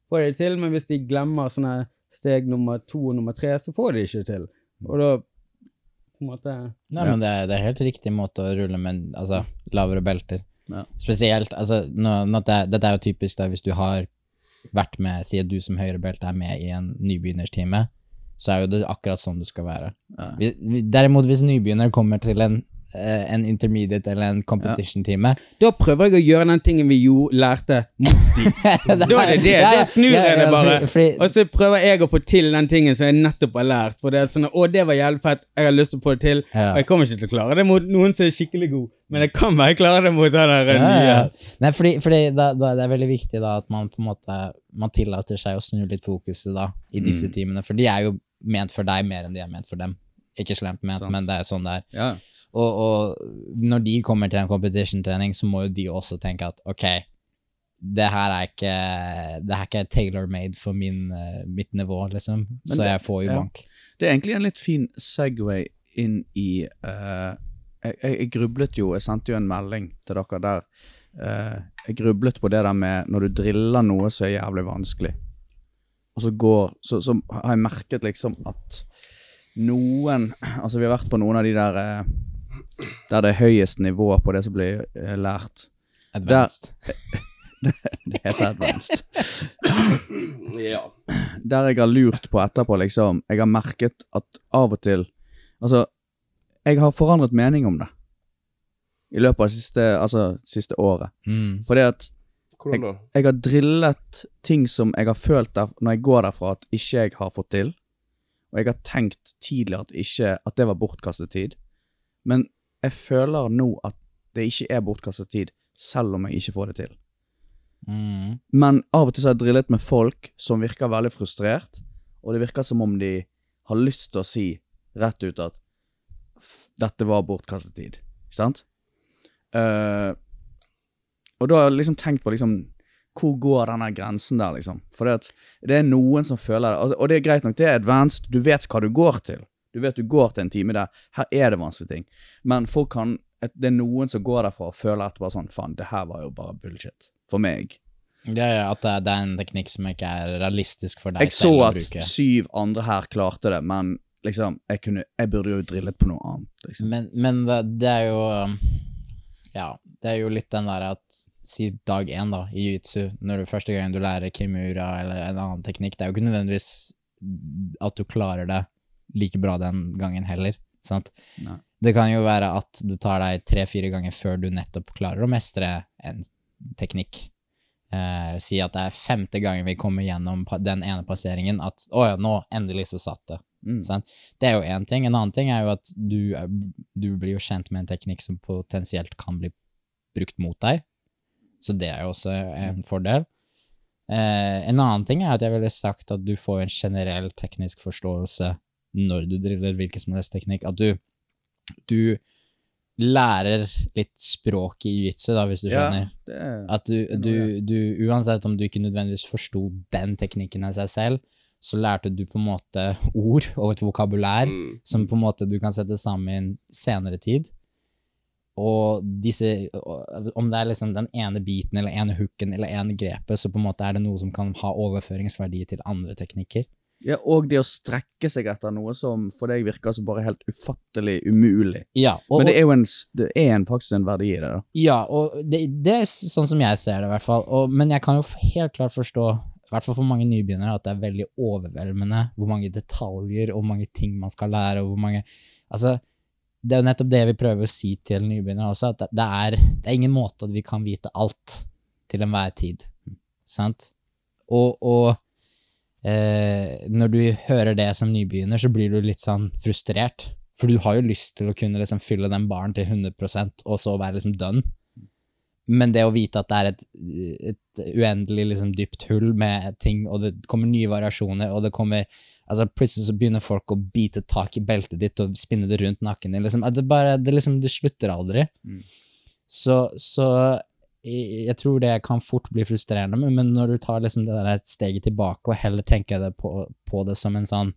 får de det til, men hvis de glemmer sånne steg nummer to og nummer tre, så får de det ikke til. Og da på en måte Nei, men det er, det er helt riktig måte å rulle med altså, lavere belter. Ja. Spesielt, altså, nå, nå, det, dette er jo typisk da, hvis du har vært med, sier du som høyrebelte er med i en nybegynnerstime, så er jo det akkurat sånn du skal være. Ja. Vi, vi, derimot, hvis nybegynner kommer til en, en intermediate eller en competition-time Da prøver jeg å gjøre den tingen vi jo lærte mot de. Da er det det. Da snur jeg det bare. Og så prøver jeg å få til den tingen som jeg nettopp har lært. For det er sånn, å, det var jævlig fett, jeg har lyst til å få det til. Og jeg kommer ikke til å klare det mot noen som er skikkelig god, men jeg kan bare klare det mot den der Ja, ja. Nei, fordi, fordi da, da, det er veldig viktig da at man på en måte Man tillater seg å snu litt fokuset da i disse Mm. timene, for de er jo ment for deg mer enn de er ment for dem. Ikke slemt ment, Sant. men det er sånn det er. Ja. Og, og når de kommer til en competition-trening, så må jo de også tenke at ok, det her er ikke Det her er ikke tailor-made for min, eh, mitt nivå, liksom, så det- jeg får jo ja. bank. Det er egentlig en litt fin Segway inn i uh, jeg, jeg, grublet jo, jeg sendte jo en melding til dere der. Uh, jeg grublet på det der med når du driller noe som er jævlig vanskelig, og så går Så, så har jeg merket liksom at noen Altså, vi har vært på noen av de der eh, der det er høyest nivå på det som blir eh, lært. Advanced. Det heter advanced. Ja. der jeg har lurt på etterpå, liksom Jeg har merket at av og til Altså, jeg har forandret mening om det. I løpet av det siste, altså, siste året. Mm. Fordi at jeg, jeg har drillet ting som jeg har følt der, når jeg går derfra at ikke jeg har fått til. Og jeg har tenkt tidligere at, ikke, at det var bortkastet tid. Men jeg føler nå at det ikke er bortkastet tid, selv om jeg ikke får det til. Mm. Men av og til så har jeg drillet med folk som virker veldig frustrert, og det virker som om de har lyst til å si rett ut at dette var bortkastet tid. Ikke sant? Uh, og da har jeg liksom tenkt på liksom hvor går denne grensen der, liksom? For det, at det er noen som føler det. Altså, og det er greit nok, det er advanced, du vet hva du går til. Du vet du går til en time der. Her er det vanskelige ting. Men folk kan et- Det er noen som går derfra og føler etterpå sånn Faen, det her var jo bare bullshit. For meg. Ja, ja, at det, er en teknikk som ikke er realistisk for deg Jeg selv så at syv andre her klarte det, men liksom, jeg, kunne, jeg burde jo drillet på noe annet. Liksom. Men, men det, det er jo Ja, det er jo litt den der at Si dag én, da, i jiu-jitsu, når du første gang du lærer kimura eller en annen teknikk, det er jo ikke nødvendigvis at du klarer det like bra den gangen heller, sant? Nei. Det kan jo være at det tar deg tre-fire ganger før du nettopp klarer å mestre en teknikk. Eh, si at det er femte gangen vi kommer gjennom den ene passeringen, at å ja, nå endelig så satt det. Mm. Sant? Det er jo én ting. En annen ting er jo at du, er, du blir jo kjent med en teknikk som potensielt kan bli brukt mot deg. Så det er jo også en fordel. Eh, en annen ting er at jeg ville sagt at du får en generell teknisk forståelse når du driller hvilken som helst teknikk. At du, du lærer litt språk i jiu-jitsu, da, hvis du skjønner. det er, At du, du, du, uansett om du ikke nødvendigvis forsto den teknikken av seg selv, så lærte du på en måte ord og et vokabulær Mm. som på en måte du kan sette sammen i en senere tid. Og disse, om det er liksom den ene biten eller ene hooken eller ene grepet, så på en måte er det noe som kan ha overføringsverdi til andre teknikker. Ja, og det å strekke seg etter noe som for deg virker som bare helt ufattelig umulig. Ja, og, Men det er jo en, det er en, faktisk en verdi i det, da. Ja, og det, det er sånn som jeg ser det, i hvert fall. Og, men jeg kan jo helt klart forstå, i hvert fall for mange nybegynnere, at det er veldig overveldende hvor mange detaljer og hvor mange ting man skal lære, og hvor mange Altså, det er jo nettopp det vi prøver å si til nybegynnere også, at det, er, det er ingen måte at vi kan vite alt til enhver tid. Sant? Og, og eh, når du hører det som nybegynner, så blir du litt sånn frustrert. For du har jo lyst til å kunne liksom fylle den baren til 100 og så være liksom done. Men det å vite at det er et, et uendelig liksom dypt hull med ting, og det kommer nye variasjoner, og det kommer Altså Plutselig så begynner folk å bite tak i beltet ditt og spinne det rundt nakken din. Liksom. Det, bare, det, liksom, det slutter aldri. Mm. Så, så jeg, tror det kan fort bli frustrerende, men, når du tar liksom det der et steget tilbake og heller tenker det på, på det som en sånn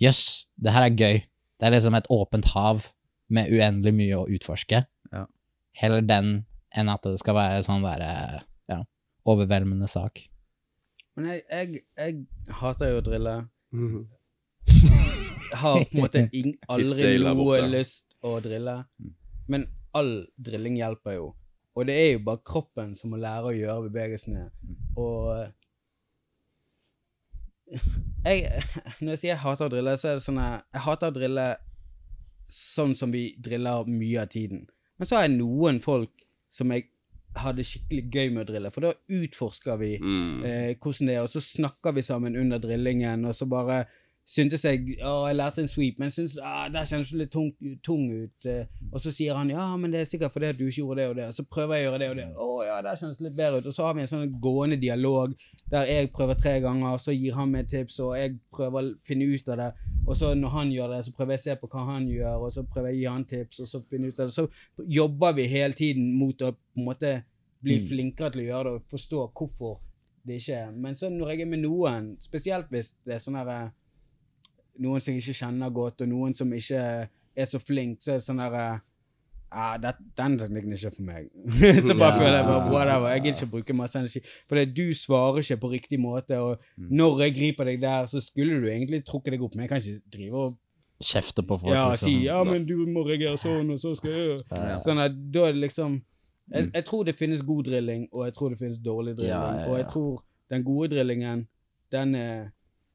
Jøss, det her er gøy. Det er liksom et åpent hav med uendelig mye å utforske. Ja. Heller den enn at det skal være sånn der, ja, overveldende sak. Men jeg, jeg, jeg hater jo å drille. Mhm. Har på en måte aldri noe lyst å drille. Mm. Men all drilling hjelper jo. Og det er jo bare kroppen som må lære å gjøre bevegelsene. Og jeg, Når jeg sier jeg hater å drille, så er det sånn at jeg hater å drille sånn som vi driller mye av tiden. Men så har jeg noen folk som jeg hadde skikkelig gøy med å drille, for da utforsker vi Mm. eh, hvordan det er, og så snakker vi sammen under drillingen, og så bare syntes jeg Å, jeg lærte en sweep, men syntes ah, det kjennes litt tung, tung ut. Eh, og så sier han ja, men det er sikkert fordi du ikke gjorde det og det, og så prøver jeg å gjøre det og det. Å ja, det kjennes litt bedre ut. Og så har vi en sånn gående dialog der jeg prøver tre ganger, og så gir han meg tips, og jeg prøver å finne ut av det. Og så når han gjør det, så prøver jeg å se på hva han gjør, og så prøver jeg å gi han tips, og så finne ut av det. Så jobber vi hele tiden mot å på en måte bli flinkere til å gjøre det, og forstå hvorfor det ikke er. Men så når jeg er med noen, spesielt hvis det er sånn her Noen som jeg ikke kjenner godt, og noen som ikke er så flink, så er det sånn her ah, det, Den teknikken er ikke for meg. så bare Ja. føler jeg bare whatever. Jeg gidder ikke bruke masse energi. For du svarer ikke på riktig måte, og når jeg griper deg der, så skulle du egentlig trukket deg opp, men jeg kan ikke drive og Kjefte på folk. ja, liksom. si ja, men du må reagere sånn, og så skal jeg Sånn at da er det liksom jeg, jeg tror det finnes god drilling, og jeg tror det finnes dårlig drilling. Ja, ja, Og jeg tror den gode drillingen, den er,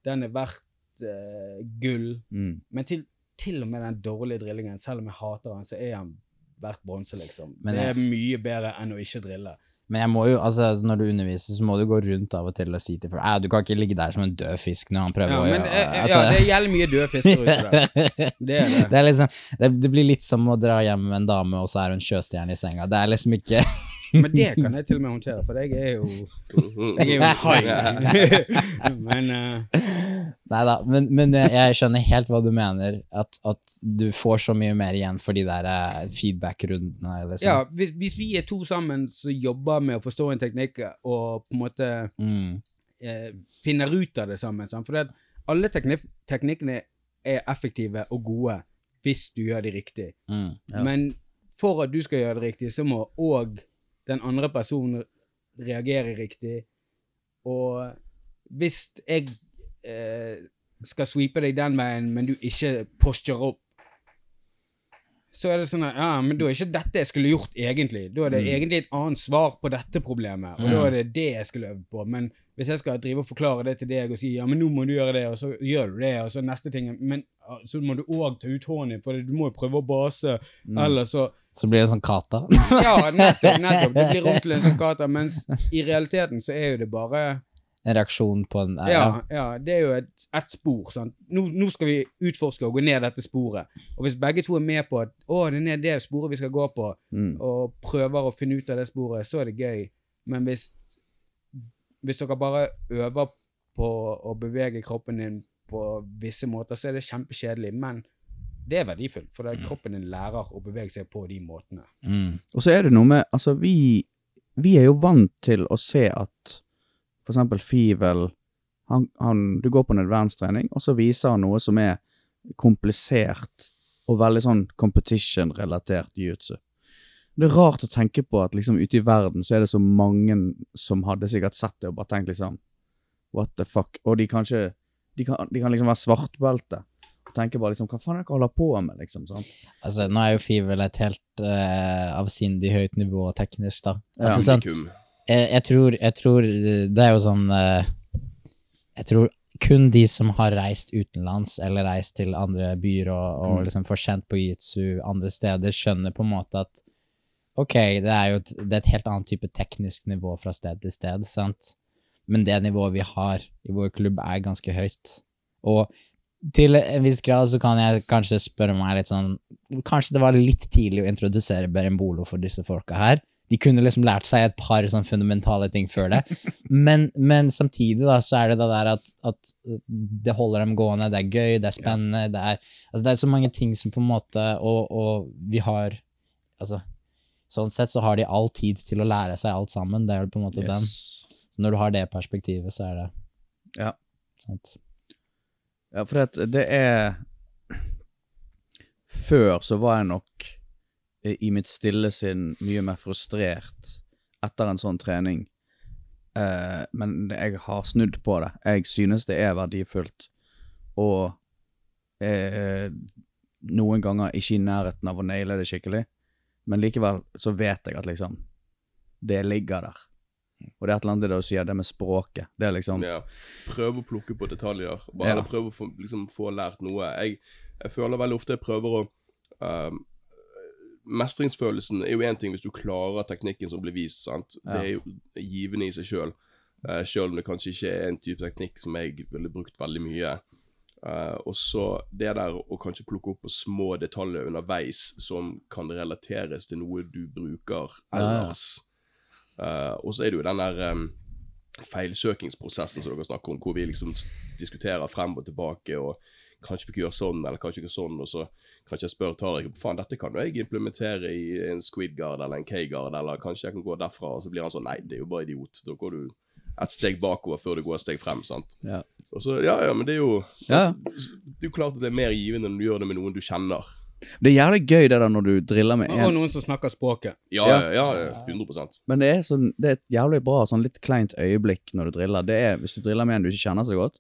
den er verdt eh, gull. Mm. Men til, til og med den dårlige drillingen, selv om jeg hater han, så er han verdt bronse, liksom. Men det er mye bedre enn å ikke drille. Men jeg må jo, altså når du underviser, så må du gå rundt av og til og si til folk "Æ, Du kan ikke ligge der som en død fisk når han prøver Ja, å men gjøre eh, altså- ja, det gjelder mye døde fisker ute der. Det er det. det, er liksom, det, det blir litt som å dra hjem med en dame, og så er hun sjøstjerne i senga. Det er liksom ikke Men det kan jeg til og med håndtere, for jeg er jo. Jeg er jo hai. Men uh... Nei da, men, men jeg, jeg skjønner helt hva du mener. At, at du får så mye mer igjen for de der eh, feedback-rundene. Liksom. ja, hvis, hvis vi er to sammen som jobber med å forstå en teknikk og på en måte Mm, eh, finner ut av det sammen sant? For det alle teknik teknikkene er effektive og gode hvis du gjør de riktig. mm. Ja. Men for at du skal gjøre det riktig, så må òg den andre personen reagerer riktig. Og hvis jeg eh, skal sweepe deg den veien, men du ikke posturer opp, så er det sånn at ja, men da er ikke dette jeg skulle gjort egentlig. Da er det Mm. egentlig et annet svar på dette problemet, og da Mm. er det det jeg skulle øvd på. Men hvis jeg skal drive og forklare det til deg og si ja, men nå må du gjøre det, og så gjør du det, og så neste ting Men ah, så må du òg ta ut hånden din, for du må jo prøve å base, Mm. eller så Så blir det sånn kata. Ja, nettopp, nettopp. Det blir om til en sånn kata, mens i realiteten så er jo det bare En reaksjon på en eh, Ja, ja det er jo et, et spor. sant? Nå, nå skal vi utforske og gå ned dette sporet. Og hvis begge to er med på at å, det er ned det sporet vi skal gå på, Mm. og prøver å finne ut av det sporet, så er det gøy. Men hvis, hvis dere bare øver på å bevege kroppen din på visse måter, så er det kjempekjedelig. Men det er verdifullt, for det er kroppen din lærer å bevege seg på de måtene. Mm, Og så er det noe med Altså, vi, vi er jo vant til å se at for eksempel Fivel han, han, Du går på en advanced-trening, og så viser han noe som er komplisert og veldig sånn competition-relatert jiu-jitsu. Det er rart å tenke på at liksom ute i verden så er det så mange som hadde sikkert sett det og bare tenkt liksom What the fuck? Og de kanskje De kan, de kan liksom være svartbelte og tenke bare liksom Hva faen er det dere holder på med, liksom? sant? Altså, nå er jo Fever et helt uh, avsindig høyt nivå teknisk, da. Ja. Altså, sånn, jeg, jeg, tror, jeg tror Det er jo sånn uh, Jeg tror kun de som har reist utenlands, eller reist til andre byer og, og Mm. liksom får kjent på jitsu andre steder, skjønner på en måte at ok, det er jo et, det er et helt annet type teknisk nivå fra sted til sted, sant? Men det nivået vi har i vår klubb er ganske høyt. Og til en viss grad så kan jeg kanskje spørre meg litt sånn Kanskje det var litt tidlig å introdusere Berembolo for disse folka her. De kunne liksom lært seg et par sånn fundamentale ting før det. Men, men samtidig da, så er det det der at, at det holder dem gående, det er gøy, det er spennende, det er Altså det er så mange ting som på en måte Og, og vi har Altså Sånn sett så har de all tid til å lære seg alt sammen. Det er vel på en måte den. Så når du har det perspektivet, så er det Ja. sant. Ja, for det, det er Før så var jeg nok i i mitt stille sinn mye mer frustrert etter en sånn trening. Uh, men jeg har snudd på det. Jeg synes det er verdifullt. Og uh, noen ganger ikke i nærheten av å naile det skikkelig. Men likevel så vet jeg at liksom Det ligger der. Og det er et eller annet det du sier, det med språket. Det er liksom Ja. Prøv å plukke på detaljer. Bare Ja. prøv å få, liksom, få lært noe. Jeg, jeg føler veldig ofte jeg prøver å um, Mestringsfølelsen er jo én ting hvis du klarer teknikken som blir vist. sant? Det er jo givende i seg sjøl. Uh, Sjøl om det kanskje ikke er en type teknikk som jeg ville brukt veldig mye. Uh, og så det der å kanskje plukke opp på små detaljer underveis som kan relateres til noe du bruker ja. ellers. Uh, og så er det jo den der um, feilsøkingsprosessen som dere snakker om, hvor vi liksom diskuterer frem og tilbake, og kanskje vi kan gjøre sånn, eller kanskje ikke sånn, og så kanskje jeg spør Tariq faen, dette kan jo jeg implementere i en squid guard eller en K-guard, eller kanskje jeg kan gå derfra, og så blir han sånn, nei, det er jo bare idiot. Da går du et steg bakover før du går et steg frem, sant? Ja. Og så, ja, ja, men det er jo Ja. Det er jo klart at det er mer givende når du gjør det med noen du kjenner. Det er jævlig gøy det der når du driller med en Og noen som snakker språket. Ja, Ja. ja, ja, ja 100 Men det er, sånn, det er et jævlig bra, sånn litt kleint øyeblikk når du driller. Det er hvis du driller med en du ikke kjenner så godt,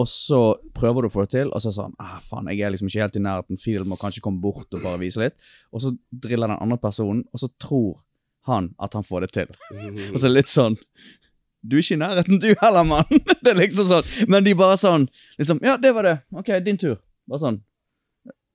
og så prøver du å få det til, og så er det sånn ah, faen, jeg er liksom ikke helt i nærheten, Fidel må kanskje komme bort og bare vise litt. Og så driller den andre personen, og så tror han at han får det til. Og så er det litt sånn Du er ikke i nærheten, du heller, mann. Det er liksom sånn. Men de bare sånn liksom Ja, det var det. Ok, din tur. Bare sånn.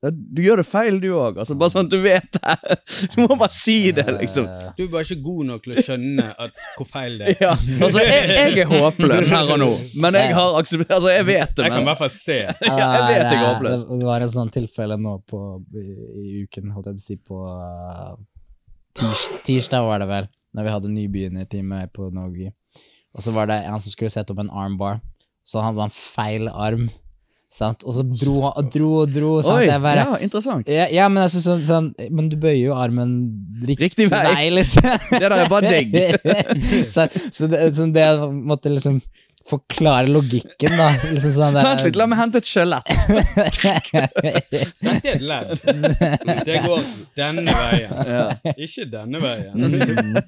«Ja, Du gjør det feil, du òg. Altså, bare sånn at du vet det. Du må bare si det, liksom. Du er bare ikke god nok til å skjønne at, hvor feil det er. Ja, altså, jeg, jeg er håpløs her og nå, men jeg har akseptert Altså, jeg vet det, Jeg kan i hvert fall se. Ja, jeg vet jeg er håpløs. Det, var en sånn tilfelle nå på, i, i uken, holdt jeg på å si, på uh, tirs, tirsdag var det vel, når vi hadde nybegynnertime på Nogi. Og så var det en som skulle sette opp en armbar, så han hadde han feil arm, sant? Og så dro han og dro og dro. Oi, bare, ja, interessant. ja, ja, men altså sånn, sånn Men du bøyer jo armen riktig, Riktig vei. liksom. Det der er bare deg. så så det, så det jeg måtte liksom forklare logikken, da. Liksom sånn der, Vent litt, la meg hente et skjelett. Dette er et ledd. Det går denne veien, ikke denne veien. Mm.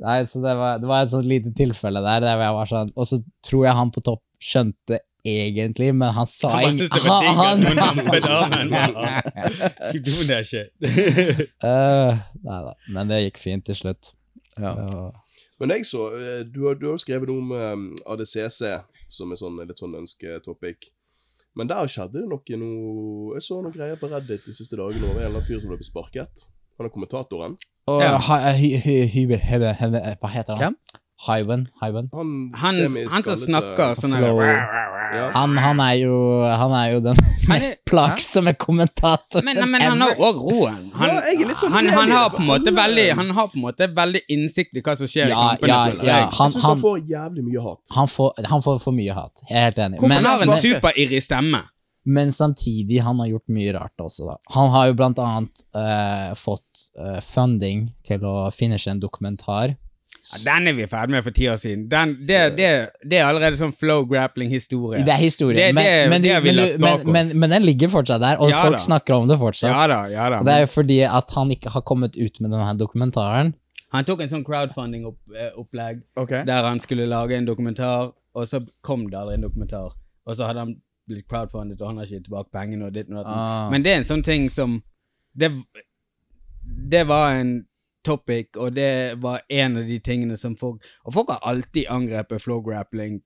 Nei, så det var, det var et sånt lite tilfelle der, der jeg var sånn Og så tror jeg han på topp skjønte egentlig, men han sa Han bare syntes det var digg at han- noen. Ja. Keep doing that shit. Øh, Nei da, men det gikk fint til slutt. Ja. Uh. Men jeg så, eh, du har, jo skrevet noe om eh, ADCC, som er sånn, litt sånn ønsketopic. Men der skjedde det noe noe Jeg så noen greier på Reddit de siste dagene over en eller annen fyr som ble sparket. Han er kommentatoren. Og Ja. Hva heter han? Hvem? Hyven? Hyven? Han, Han, han som snakker sånn her. Ja. Han, han, er jo, han er jo den mest plagsomme kommentatoren Men, men han har òg roen. Han, Ja, sånn han, han, har på en måte veldig, han har på en måte veldig innsikt i hva som skjer i Ja, kampene. ja, ja. Han, jeg syns han, han, får jævlig mye hat. han, får, han får for mye hat. Jeg er helt enig. Hvorfor han har en superirrig stemme? men samtidig, han har gjort mye rart også, da. Han har jo blant annet uh, fått uh, funding til å finishe en dokumentar. Ja, den er vi ferdig med for ti år siden. Den, det, det, det er allerede sånn flow grappling-historie. Det er historie, men, den ligger fortsatt der, og Ja folk da. snakker om det fortsatt. Ja da, ja da. Og det er jo fordi at han ikke har kommet ut med denne dokumentaren. Han tok en sånn crowdfunding-opplegg Ok. der han skulle lage en dokumentar, og så kom det aldri en dokumentar. Og så hadde han blitt crowdfundet, og han har ikke tilbake pengene og ditt og datten. Ah. Men det er en sånn ting som Det, det var en topic, og det var en av de tingene som folk Og folk har alltid angrepet flow grappling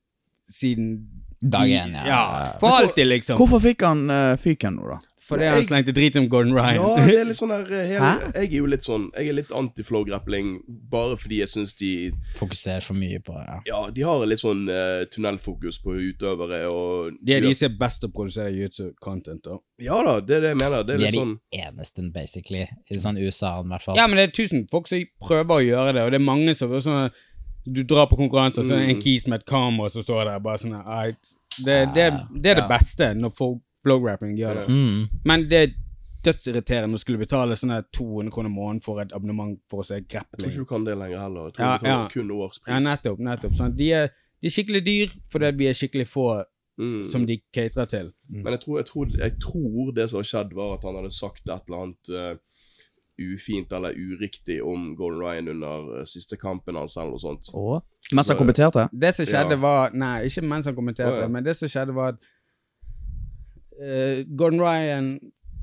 siden Dag én, ja. Ja, for alltid, liksom. Hvorfor fikk han uh, fyken nå, da? Fordi han slengte drit om Gordon Ryan. Ja, det er litt sånn her jeg. Jeg er jo litt sånn Jeg er litt anti-flow grappling bare fordi jeg syns de Fokuserer for mye på ja. Ja, de har litt sånn uh, tunnelfokus på utøvere og De er de som er best til å produsere YouTube-content. da. Ja da, det er det jeg mener. Det er De litt er sånn de eneste, basically. I sånn USA, i hvert fall. Ja, men det er tusen folk som prøver å gjøre det, og det er mange som er sånn, Du drar på konkurranser, så er det en kis med et kamera som står der bare sånn det, det, det, det er det beste når folk flow-rapping gjør det. Mm. Men det er dødsirriterende å skulle betale sånne 200 kroner måneden for et abonnement for å se Jeg tror ikke du kan det lenger heller. Jeg tror Ja, du betaler ja. kun årspris. Ja, nettopp. nettopp sånn. de, er, de er skikkelig dyr fordi vi er skikkelig få Mm. som de caterer til. Men jeg tror, jeg, tror, jeg tror det som har skjedd, var at han hadde sagt et eller annet uh, ufint eller uriktig om Golden Ryan under uh, siste kampen hans, eller noe sånt. Og? Mens han kommenterte? Det som skjedde, Ja. var Nei, ikke mens han kommenterte, Å, ja. men det som skjedde, var at eh, Gordon Ryan,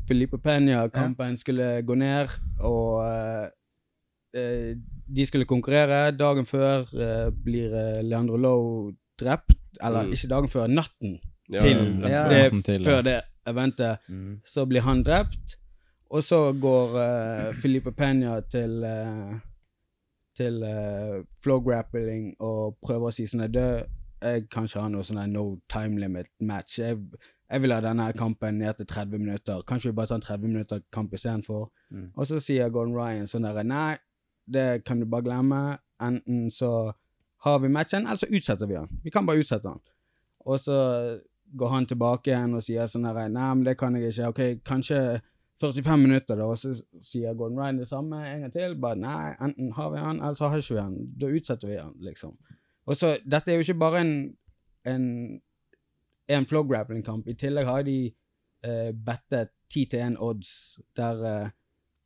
Felipe Peña-kampen skulle gå ned, og eh, eh, de skulle konkurrere. Dagen før uh, blir Leandro Lowe drept. Eller Mm. ikke dagen før, natten Ja, til, Ja. det, Natten til, ja. før det eventet. Så blir han drept, og så går uh, Felipe Peña til til uh, flow grappling og prøver å si sånn at «Du, jeg kan ikke ha noe sånn no time limit match. Jeg, jeg vil ha denne kampen ned til 30 minutter. Kanskje vi bare tar en 30 minutter kamp istedenfor? Mm. Og så sier Gordon Ryan sånn der Nei, det kan du bare glemme. Enten så har vi matchen, eller så utsetter vi den. Vi kan bare utsette den. Og så går han tilbake igjen og sier sånn her Nei, men det kan jeg ikke. Ok, kanskje 45 minutter, da. Og så sier Gordon Ryan det samme en gang til. Bare nei, enten har vi han, eller så har ikke vi han. Da utsetter vi han, liksom. Og så, dette er jo ikke bare en en, en flow grappling-kamp. I tillegg har de uh, bettet 10 til 1 odds, der eh,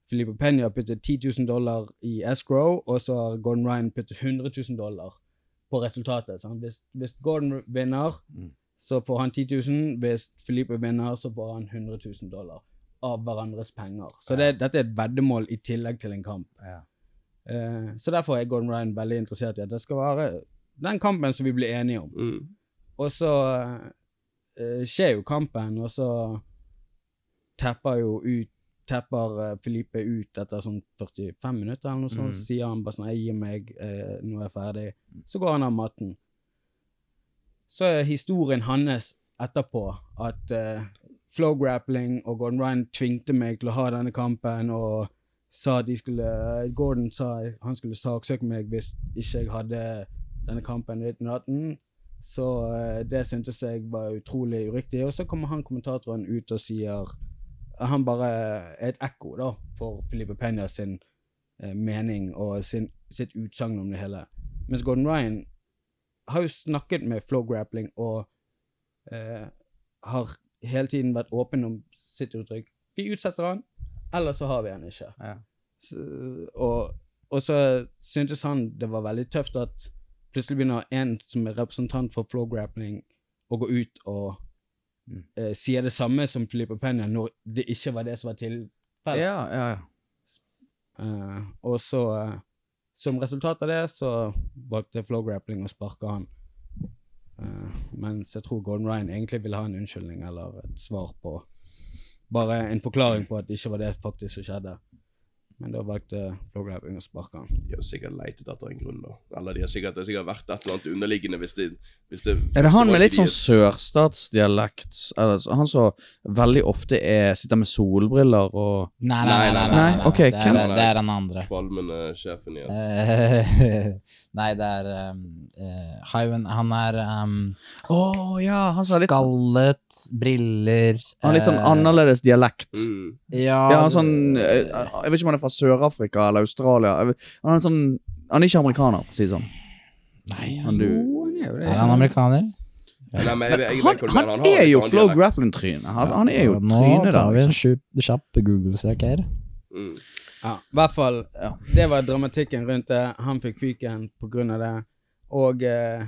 Filipe Peña puttet 10 000 dollar i escrow, og så har Gordon Ryan puttet 100 000 dollar på resultatet. Sant? Hvis, hvis Gordon vinner, så får han 10 000. Hvis Filipe vinner, så får han 100 000 dollar av hverandres penger. Så det, dette er et veddemål i tillegg til en kamp. Eh, så derfor er Gordon Ryan veldig interessert i at det skal være den kampen som vi blir enige om. Mm. Og så skjer jo kampen, og så tepper jo ut Tapper eh, Felipe ut etter sånn 45 minutter, eller noe sånt. Så sier han bare sånn 'Jeg gir meg, eh, nå er jeg ferdig'. Så går han av matten. Så er historien hans etterpå at eh, flow grappling og Gordon Ryan tvingte meg til å ha denne kampen, og sa at de skulle Gordon sa han skulle saksøke meg hvis ikke jeg hadde denne kampen i 1918. Så eh, det syntes jeg var utrolig uriktig. Og så kommer han kommentatoren ut og sier Han bare er et ekko da, for Filipe Penya sin eh, mening og sin, sitt utsagn om det hele. Mens Gordon Ryan har jo snakket med flow grappling og eh, har hele tiden vært åpen om sitt uttrykk. Vi utsetter han, eller så har vi han ikke. Ja. Så, og, og så syntes han det var veldig tøft at plutselig begynner en som er representant for flow grappling å gå ut og Mm. eh, sier det samme som Filippa Penya når det ikke var det som var tilfellet. Ja, ja, ja. Uh, og så, uh, som resultat av det, så valgte flow grappling å sparke han. Mens jeg tror Gordon Ryan egentlig ville ha en unnskyldning eller et svar på Bare en forklaring på at det ikke var det faktisk som skjedde. Men da valgte grappling å sparke han. De har sikkert leitet etter en grunn, da. Eller de har sikkert, det har sikkert vært et eller annet underliggende hvis det, hvis det Er det han med litt sånn sørstatsdialekt? altså, så- Han som veldig ofte er, sitter med solbriller og Nei, nei, nei. nei, nei, Nei, nei, ok, det, er, det det, er den andre. Kvalmende sjefen i oss. Eh, nei, det er um, uh, Han er um, oh, ja, han litt, sånn- skallet, briller han har litt sånn eh, annerledes dialekt. Mm. Ja, Ja, han sånn Jeg vet ikke om han er fra Sør-Afrika eller Australia. Han er sånn Han er ikke amerikaner, for å si det sånn. Nei, Han, du, er han amerikaner? Nei, men jeg, jeg, jeg, han, han er jo Flow. Grappling-tryne. Han, han er jo Nå trynet tar vi en kjapp, kjapp Google-søk her. Mm. Ja, i hvert fall. Ja. Det var dramatikken rundt det. Han fikk fyken på grunn av det. Og eh,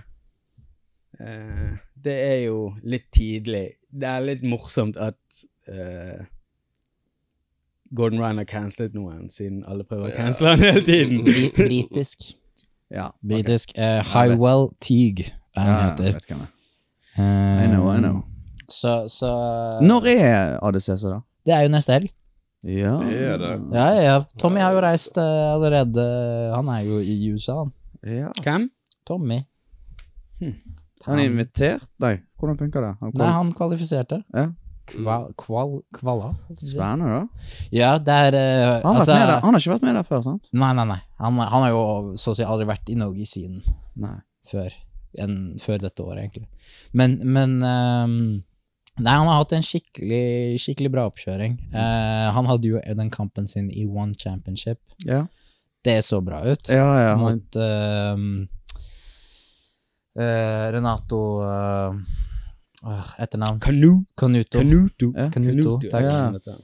eh, det er jo litt tidlig. Det er litt morsomt at eh, Gordon Ryan har cancelet noen, siden alle prøver å cancele han hele tiden. Britisk. Ja, Britisk. Uh, Highwell Teague er ja, han jeg heter. vet hvem han er. I know, I know. Så, så Når er ADCC, da? Det er jo neste helg. Ja. Det er det. Ja, ja, ja. Tommy har jo reist uh, allerede. Han er jo i USA, han. ja. Hvem? Tommy. Han er invitert? Nei, hvordan funka det? Han Nei, han kvalifiserte. Ja. Kval, kval, kvala? Spennende, da. Ja, det er uh, Han har, altså, med han har ikke vært med der før, sant? Nei, nei, nei. Han, han har jo så å si aldri vært i Norge siden Nei. før, en, før dette året, egentlig. Men, men um, Nei, han har hatt en skikkelig, skikkelig bra oppkjøring. Uh, han hadde jo den kampen sin i One Championship. Ja, Det så bra ut. ja. ja Mot uh, eh, Renato uh, Etternavn Kanu. Kanuto. Kanuto. Ja. Kanuto. takk. Ja.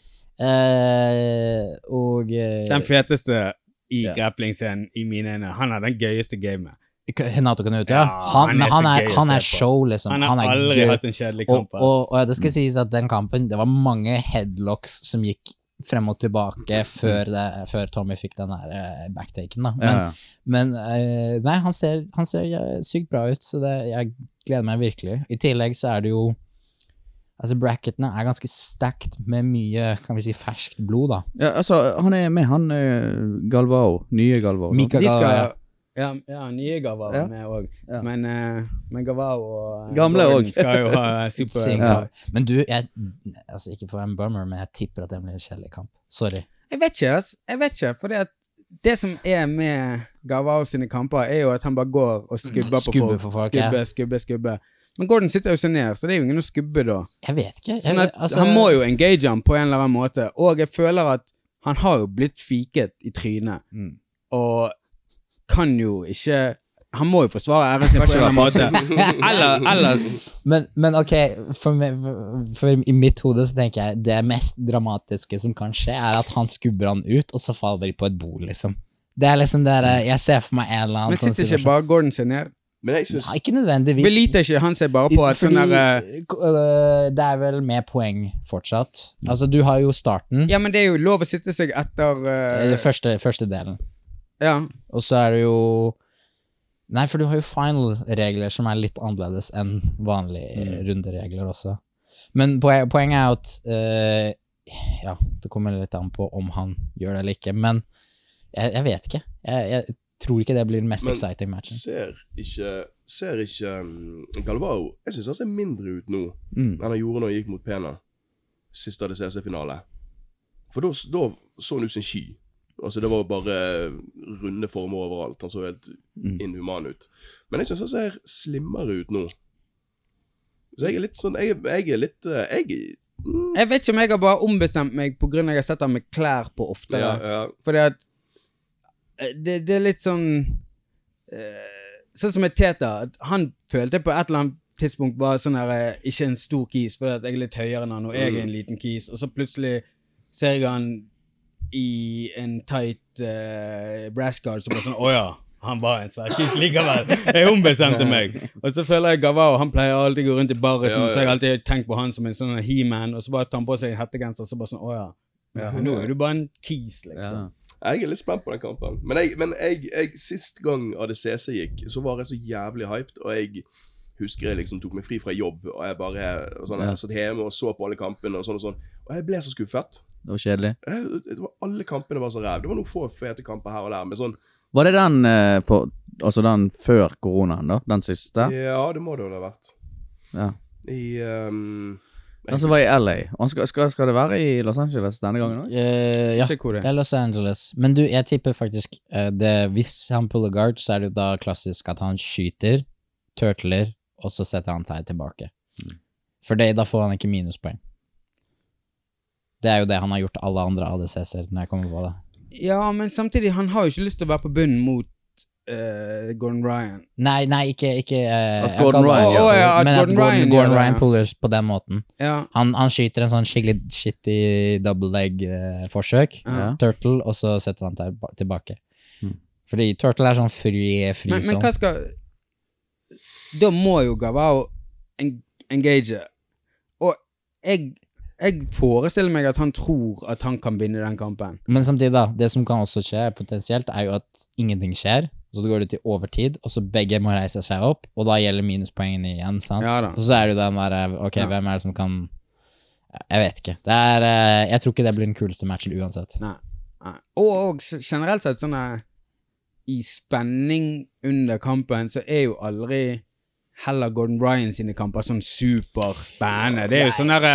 Eh, og eh, Den feteste i Ja. grapplingscenen i mine øyne. Han har den gøyeste gamet. Henato Kanuto, ja. Ja, Han, han er han er, han er show, liksom. Han har er aldri gøy. hatt en kjedelig kamp. Og, og, og det skal sies at den kampen, det var mange headlocks som gikk frem og tilbake før, det, før Tommy fikk den der eh, backtaken, da. Men, ja, ja. men eh, nei, han ser, han ser eh, sykt bra ut, så det, jeg gleder meg virkelig. I tillegg så er det jo Altså, bracketene er ganske stacked med mye, kan vi si, ferskt blod, da. ja, altså, han er med, han er Galvao. Nye Galvao. Mika Galvao. Skal ja, ja, nye Gavao Ja. med òg. Ja. Men, uh, men Gavao og eh, Gamle òg. skal jo ha super Ja. Men du, jeg, altså ikke for en bummer, men jeg tipper at det blir en kjedelig kamp. Sorry. Jeg vet ikke, ass. Jeg vet ikke, for det, at det som er med Gavao sine kamper, er jo at han bare går og skubber på Skubber folk. folk, skubbe, ja. skubbe, skubbe. Men Gordon sitter jo seg ned, så det er jo ingen å skubbe da. Jeg vet ikke. Jeg, Sånn at altså, Han må jo engage ham på en eller annen måte, og jeg føler at han har jo blitt fiket i trynet, Mm. og kan jo ikke Han må jo forsvare æren sin på en eller annen måte. Eller, ellers Men, men ok, for, meg, for i mitt hode så tenker jeg det mest dramatiske som kan skje, er at han skubber han ut, og så faller de på et bord, liksom. Det er liksom det der, Jeg ser for meg en eller annen Men sitter ikke bare Gordon seg ned? Men jeg synes... Nei, Ikke nødvendigvis. Beliter ikke han seg bare på at sånn Fordi, der eh, øh, Det er vel med poeng fortsatt. Altså, du har jo starten. Ja, men det er jo lov å sitte seg etter uh, eh, første, første delen. Ja. Og så er det jo Nei, for du har jo final-regler som er litt annerledes enn vanlige Mm. runderegler også. Men poenget er jo at uh, Ja, det kommer litt an på om han gjør det eller ikke, men jeg, jeg vet ikke. Jeg, jeg tror ikke det blir den mest Men- exciting matchen. ser ikke Ser ikke um, Galvao Jeg syns han ser mindre ut nå Mm. enn han gjorde når han gikk mot Pena. Siste ADCC-finale. For da så han ut som en sky. Altså Det var bare runde former overalt. Han så helt Mm. inhuman ut. Men jeg syns han ser slimmere ut nå. Så jeg er litt sånn Jeg, jeg er litt eh, Jeg mm, Jeg vet ikke om jeg har bare ombestemt meg på grunn av at jeg har sett ham med klær på oftere. ja, ja. Fordi at eh, det, det er litt sånn eh, Sånn som med Teta. Han følte på et eller annet tidspunkt bare sånn her Ikke en stor kis, fordi at jeg er litt høyere enn han, og jeg er en liten kis. Og så plutselig ser jeg han i en tight uh, brassguard, så bare sånn Å ja. Han var en svær kis likevel. Jeg ombestemte meg. Og så føler jeg Gavao Han pleier alltid å gå rundt i barrisen, Ja, ja. så jeg har alltid tenkt på han som en sånn he-man, og så bare tar han på seg en hettegenser, så bare sånn Å ja. Nå er du bare en kis, liksom. Jeg er litt spent på den kampen. Men, jeg, men jeg, jeg, sist gang ADCC gikk, så var jeg så jævlig hyped, og jeg husker jeg liksom tok meg fri fra jobb, og jeg bare og sånn, jeg satt hjemme og så på alle kampene, og sånn og sånn. Og jeg ble så skuffet. Det var kjedelig. Det var, alle kampene var så ræv. Det var noen få fete kamper her og der, men sånn Var det den eh, for Altså den før koronaen, da? Den siste? Ja, det må det jo ha vært. Ja. I um, Den som var i LA. Skal, skal, skal det være i Los Angeles denne gangen òg? Uh, ja, det er Los Angeles. Men du, jeg tipper faktisk uh, det, Hvis han puller guard, så er det jo da klassisk at han skyter, turtler, og så setter han seg tilbake. For det, da får han ikke minuspoeng. Det er jo det han har gjort alle andre ADC-er, når jeg kommer på det. Ja, men samtidig, han har jo ikke lyst til å være på bunnen mot uh, Gordon Ryan. Nei, nei, ikke, ikke uh, At Gordon Ryan gjør ja, Men at Gordon Gordon, Ryan Gordon, gjør Ryan ja. pullers på den måten. Ja, Han, han skyter en sånn skikkelig shitty double leg-forsøk, Ja. turtle, og så setter han til, tilbake. Mm. Fordi turtle er sånn fri, fri men, men hva skal Da må jo Gavao en, engage. Og jeg, jeg forestiller meg at han tror at han kan vinne den kampen. Men samtidig, da, det som kan også skje potensielt, er jo at ingenting skjer, så går det til overtid, og så begge må reise seg opp, og da gjelder minuspoengene igjen, sant? Ja. Og så er det jo den derre Ok, Ja. hvem er det som kan Jeg vet ikke. Det er eh, Jeg tror ikke det blir den kuleste matchen uansett. Nei. Nei. Og, og generelt sett sånn eh, I spenning under kampen så er jo aldri heller Gordon Bryan sine kamper sånn superspennende. Det er jo sånn derre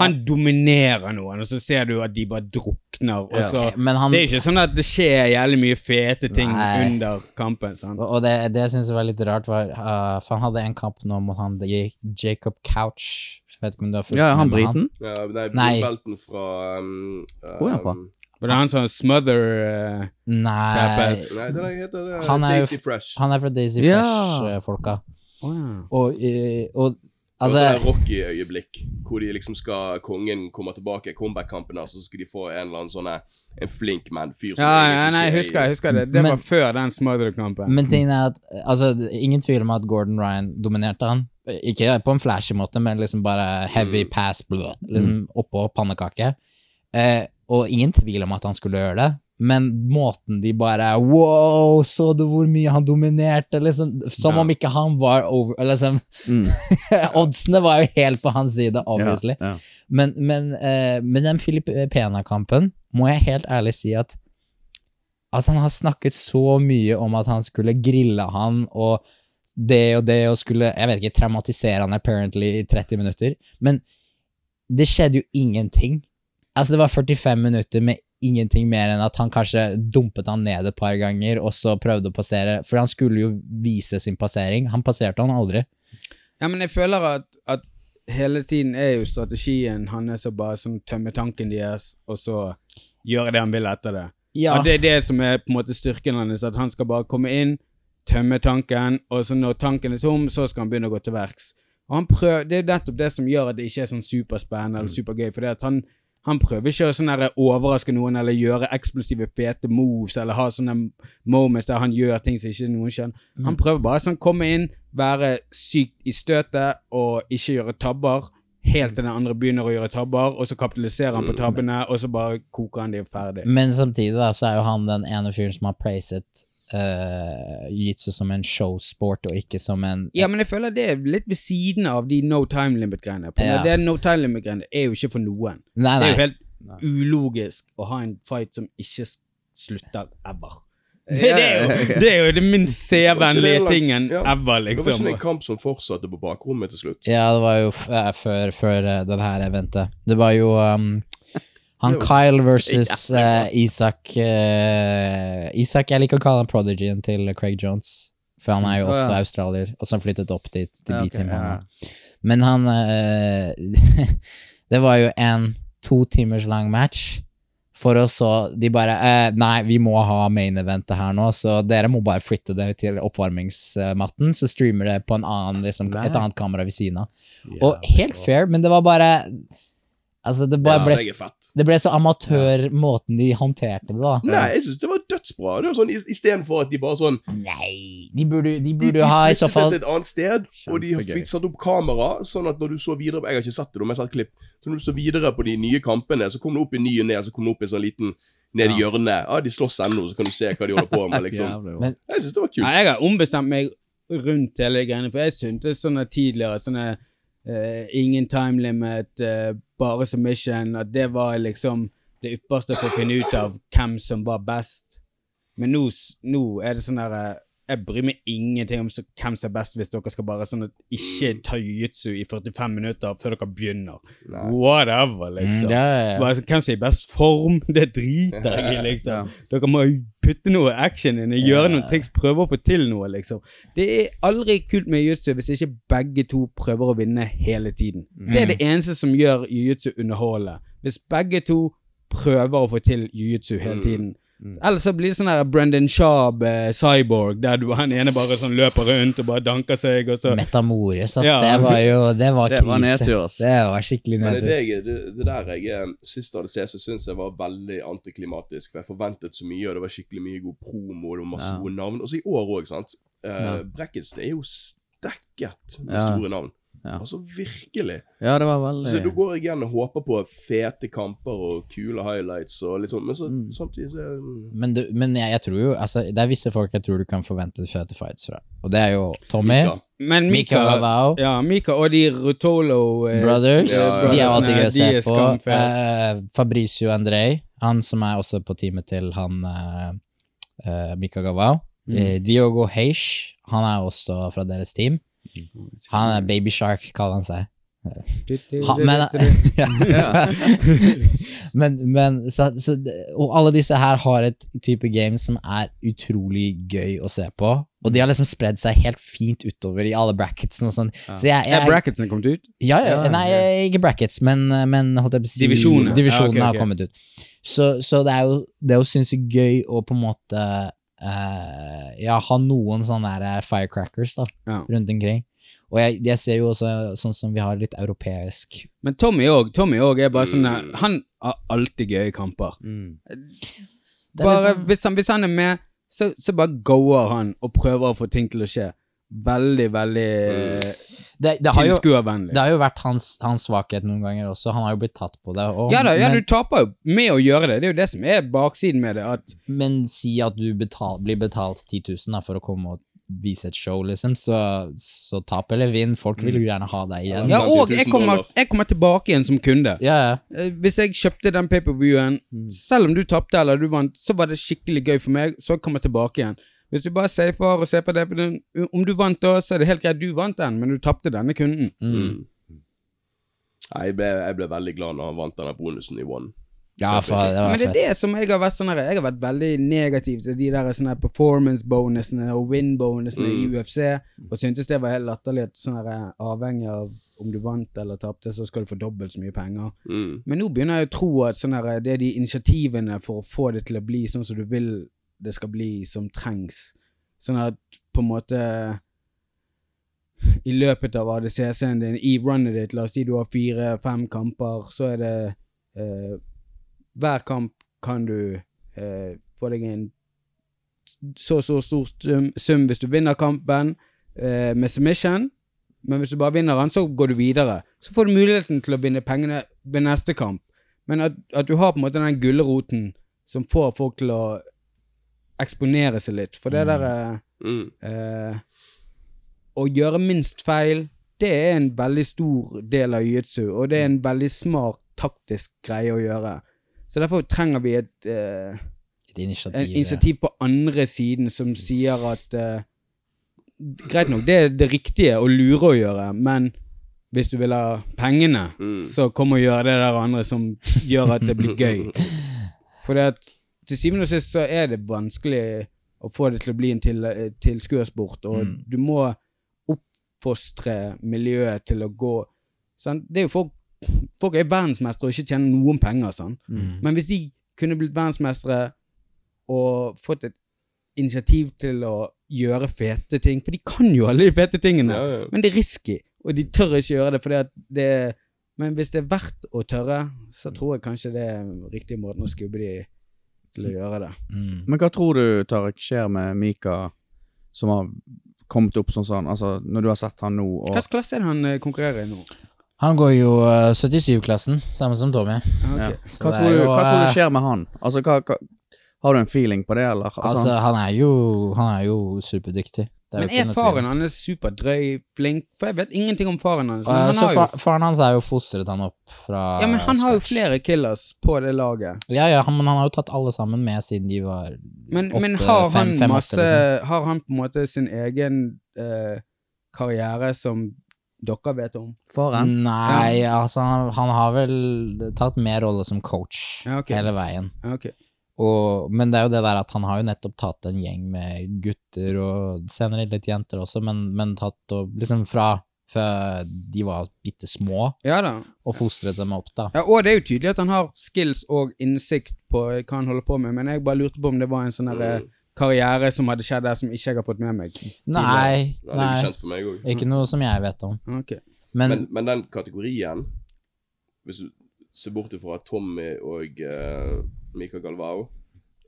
Han dominerer noen, og så ser du at de bare drukner. Og Ja. så men han Det er ikke sånn at det skjer jævlig mye fete ting Nei. under kampen. sant? Og og det, det jeg syns var litt rart, var uh, For han hadde en kamp nå mot han Jacob Couch. Jeg vet ikke om du har fulgt Ja, han med briten? Han. Ja, nei, Nei. blodbelten fra um, Hvor er han fra? Var det er han som smother uh, Nei, Nei, det der heter det Han er Daisy Fresh. han er fra Daisy Ja. Fresh-folka. ja. Og, eh, og Altså, Altså det er Rocky-øyeblikk, hvor de liksom skal kongen kommer tilbake i comeback-kampen, og så skal de få en eller annen sånn eh, en flink man-fyr som ja, ja, nei, jeg er husker, jeg husker det. Det Men- var før den smother-kampen. Men tingen er at Altså, ingen tvil om at Gordon Ryan dominerte han. Ikke på en flashy måte, men liksom bare heavy pass, blø, liksom oppå pannekake. Eh, og ingen tvil om at han skulle gjøre det, men måten de bare Wow, så du hvor mye han dominerte? Liksom, som Ja. om ikke han var over eller Liksom, Mm. Oddsene var jo helt på hans side, obviously. Ja, ja. Men, men, eh, men den Filippena-kampen må jeg helt ærlig si at Altså, han har snakket så mye om at han skulle grille han og det og det og skulle Jeg vet ikke, traumatisere han apparently i 30 minutter. Men det skjedde jo ingenting. Altså, det var 45 minutter med ingenting mer enn at han kanskje dumpet han ned et par ganger, og så prøvde å passere, for han skulle jo vise sin passering. Han passerte han aldri. Ja, men jeg føler at, at hele tiden er jo strategien hans å bare sånn tømme tanken deres, og så gjøre det han vil etter det. Ja, Og det er det som er på en måte styrken hans, at han skal bare komme inn, tømme tanken, og så når tanken er tom, så skal han begynne å gå til verks. Og han prøver, Det er nettopp det som gjør at det ikke er sånn superspennende eller supergøy, fordi at han, han prøver ikke å sånn overraske noen eller gjøre eksplosive, fete moves eller ha sånne moments der han gjør ting som ikke noen skjønner. Han prøver bare sånn komme inn, være sykt i støtet og ikke gjøre tabber. Helt til den andre begynner å gjøre tabber, og så kapitaliserer han på tabbene, og så bare koker han de ferdig. Men samtidig da, så er jo han den ene fyren som har praiset uh, jiu-jitsu som en showsport, og ikke som en Ja, men jeg føler det er litt ved siden av de no time limit-greiene. Ja. Det no time limit-greiene er jo ikke for noen. Nei, Det er jo nei. helt ulogisk å ha en fight som ikke slutter ever. Det, det, er jo, det er jo det minst det tingen ja. ever, Det var ikke liksom. en kamp som fortsatte på bakrommet til slutt. Ja, det var jo f eh, før, før eh, den her eventet. Det var jo um, han Kyle versus uh, Isak uh, Isak, jeg liker å kalle han prodigyen til Craig Jones, for han er jo også også ja. australier, og så han flyttet opp dit, til Ja, okay, ja. Men han uh, Det var jo en to timers lang match. For å så De bare eh, Nei, vi må ha main eventet her nå, så dere må bare flytte dere til oppvarmingsmatten, så streamer det på en annen, liksom, et annet kamera ved siden av. Og helt fair, men det var bare Altså, det bare Ja, ble, er det ble så amatør måten de håndterte det, da. Nei, jeg syns det var dødsbra. Det var sånn, Istedenfor at de bare sånn Nei, de burde, de De, burde de de ha i så fall et annet sted, og de har fikk satt opp kamera, sånn at når du så videre Jeg har ikke sett det, men jeg har sett klipp. Så når du så videre på de nye kampene, så kom det opp i ny og ned, så kom det opp i sånn liten ned i hjørnet. Ja, de slåss ennå, så kan du se hva de holder på med, liksom. Men- Jeg syns det var kult. Nei, jeg har ombestemt meg rundt hele greiene, for jeg syntes sånne tidligere sånne uh, ingen time limit, eh, bare submission, at det var liksom det ypperste for å finne ut av hvem som var best. Men nå, nå er det sånn der eh, Jeg bryr meg ingenting om så, hvem som er best, hvis dere skal bare sånn at ikke ta jiu-jitsu i 45 minutter før dere begynner. Nei. Whatever, Mm, liksom. er, ja. Bare så, Hvem som er i best form, det driter jeg i, liksom. Dere må jo putte noe action inn, gjøre noen triks, prøve å få til noe, liksom. Det er aldri kult med jiu-jitsu hvis ikke begge to prøver å vinne hele tiden. Det er det eneste som gjør jiu-jitsu underholdende. Hvis begge to prøver å få til jiu-jitsu hele tiden. Ellers så blir det sånn her Brendan Schaub, eh, cyborg, der du han ene bare sånn løper rundt og bare danker seg, og så Metamores, ass. Ja. Det var jo Det var Det krise. var nedtur, ass. Det var skikkelig Men det, nedtur. jeg, det, det der jeg sist hadde sett, så syns jeg var veldig antiklimatisk. For jeg forventet så mye, og det var skikkelig mye god promo, og det var masse Ja. gode navn. Også i år òg, sant. Eh, Ja. Bracketsen er jo stekket med Ja. store navn. Ja. Altså virkelig. Ja, det var veldig Så du går igjen og håper på fete kamper og kule highlights og litt sånn, men så Mm. samtidig så er det- Men, du, men jeg, jeg tror jo altså, Det er visse folk jeg tror du kan forvente fete fights fra. Og det er jo Tommy, Mika. Men Mika Mika, Ravao, ja, Mika og de Rutolo eh, Brothers. Ja, de er alltid gøy å se på. Eh, Fabricio Andrej, han som er også på teamet til han eh, eh, Mika Gavao. Mm. Eh, Diogo Heish, han er også fra deres team. Han er Baby Shark, kaller han seg. Ha, men, ja. men, men så, så, Og alle disse her har et type game som er utrolig gøy å se på. Og de har liksom spredd seg helt fint utover i alle bracketsene og sånn. Så jeg, Er bracketsene kommet ut? ja, ja, Ja, nei, ikke brackets, men, men si divisjonene, Divisjonene Ja, okay. har kommet ut. Så, så det er jo, det er jo sinnssykt gøy å på en måte eh, ja, ha noen sånne eh, firecrackers da, Ja. rundt omkring. Og jeg, jeg ser jo også sånn som vi har litt europeisk Men Tommy òg. Tommy òg er bare sånn Mm. Han har alltid gøye kamper. Mm. Bare, liksom- hvis, han, hvis han er med, så, så bare goer han og prøver å få ting til å skje. Veldig, veldig det, det, tilskuervennlig. det har jo vært hans, hans svakhet noen ganger også. Han har jo blitt tatt på det. Og, Ja da, ja, men, du taper jo med å gjøre det. Det er jo det som er baksiden med det. At men si at du betal, blir betalt 10 000 da, for å komme og vise et show, liksom, så, så tap eller vinn. Folk vil jo gjerne ha deg igjen. Ja, og jeg kommer, jeg kommer tilbake igjen som kunde. Ja, ja. Eh, Hvis jeg kjøpte den paperviewen, selv om du tapte eller du vant, så var det skikkelig gøy for meg, så kommer jeg tilbake igjen. Hvis du bare safer og ser på det på den, Om du vant da, så er det helt greit, du vant den, men du tapte denne kunden. Mm. Jeg ble, jeg ble veldig glad når han vant denne bonusen i One. Ja, for det var Men det er det som jeg har vært sånn her Jeg har vært veldig negativ til de der sånne performance-bonusene og win-bonusene i Mm. UFC, og syntes det var helt latterlig at sånn avhengig av om du vant eller tapte, så skal du få dobbelt så mye penger. Mm. Men nå begynner jeg å tro at sånne her, det er de initiativene for å få det til å bli sånn som du vil det skal bli, som trengs. Sånn at på en måte I løpet av ADCC-en din, i runnet ditt, la oss si du har fire-fem kamper, så er det eh, Hver kamp kan du eh, få deg en så så stor sum, hvis du vinner kampen eh, med submission. Men hvis du bare vinner den, så går du videre. Så får du muligheten til å vinne pengene ved neste kamp. Men at, at du har på en måte den gulroten som får folk til å eksponere seg litt. For det Mm. der eh, Mm. eh, Å gjøre minst feil, det er en veldig stor del av jiu-jitsu, og det er en veldig smart taktisk greie å gjøre. Så derfor trenger vi et eh, Et initiativ. en initiativ på andre siden som sier at eh, Greit nok, det er det riktige og lure å gjøre, men hvis du vil ha pengene, Mm. så kom og gjør det der andre som gjør at det blir gøy. For det at til syvende og sist så er det vanskelig å få det til å bli en til, eh, tilskuersport, og Mm. du må oppfostre miljøet til å gå sant? Det er jo folk Folk er verdensmestere og ikke tjener noen penger, sant? Mm. Men hvis de kunne blitt verdensmestere og fått et initiativ til å gjøre fete ting For de kan jo alle de fete tingene, Ja, ja. men det er risky, og de tør ikke gjøre det fordi at det Men hvis det er verdt å tørre, så tror jeg kanskje det er riktig måten å skubbe de til å gjøre det. Mm. Men hva tror du, Tarek, skjer med Mika, som har kommet opp sånn sånn, altså når du har sett han nå, og Hvilken klasse er det han eh, konkurrerer i nå? Han går jo uh, 77-klassen, samme som Tommy. Okay. ja. hva, tror du, jo, hva tror eh, du skjer med han? Altså, hva, hva, har du en feeling på det, eller? Altså, han er jo Han er jo superdyktig. Det Men jo er faren hans superdrøy, flink? For jeg vet ingenting om faren hans. Eh, han så har jo, fa faren hans er jo fostret han opp fra ja, men han har jo flere killers på det laget. Ja, ja, han, men han har jo tatt alle sammen med siden de var Men, Åtte, men har fem- han fem, åtte, masse liksom. Har han på en måte sin egen eh, karriere som dere vet om? Faren? Nei, altså han, han har vel tatt mer rolle som coach Ja, okay. hele veien. Ja, ok. Og, men det er jo det der at han har jo nettopp tatt en gjeng med gutter og senere litt jenter også, men, men tatt og liksom fra før de var bitte små, Ja da. og fostret dem opp, da. Ja, og det er jo tydelig at han har skills og innsikt på hva han holder på med, men jeg bare lurte på om det var en sånn eh, karriere som hadde skjedd der som ikke jeg har fått med meg. Nei, nei, meg ikke noe som jeg vet om. Okay. Men, Men, men den kategorien Hvis du ser bort fra Tommy og uh, Mika Galvao,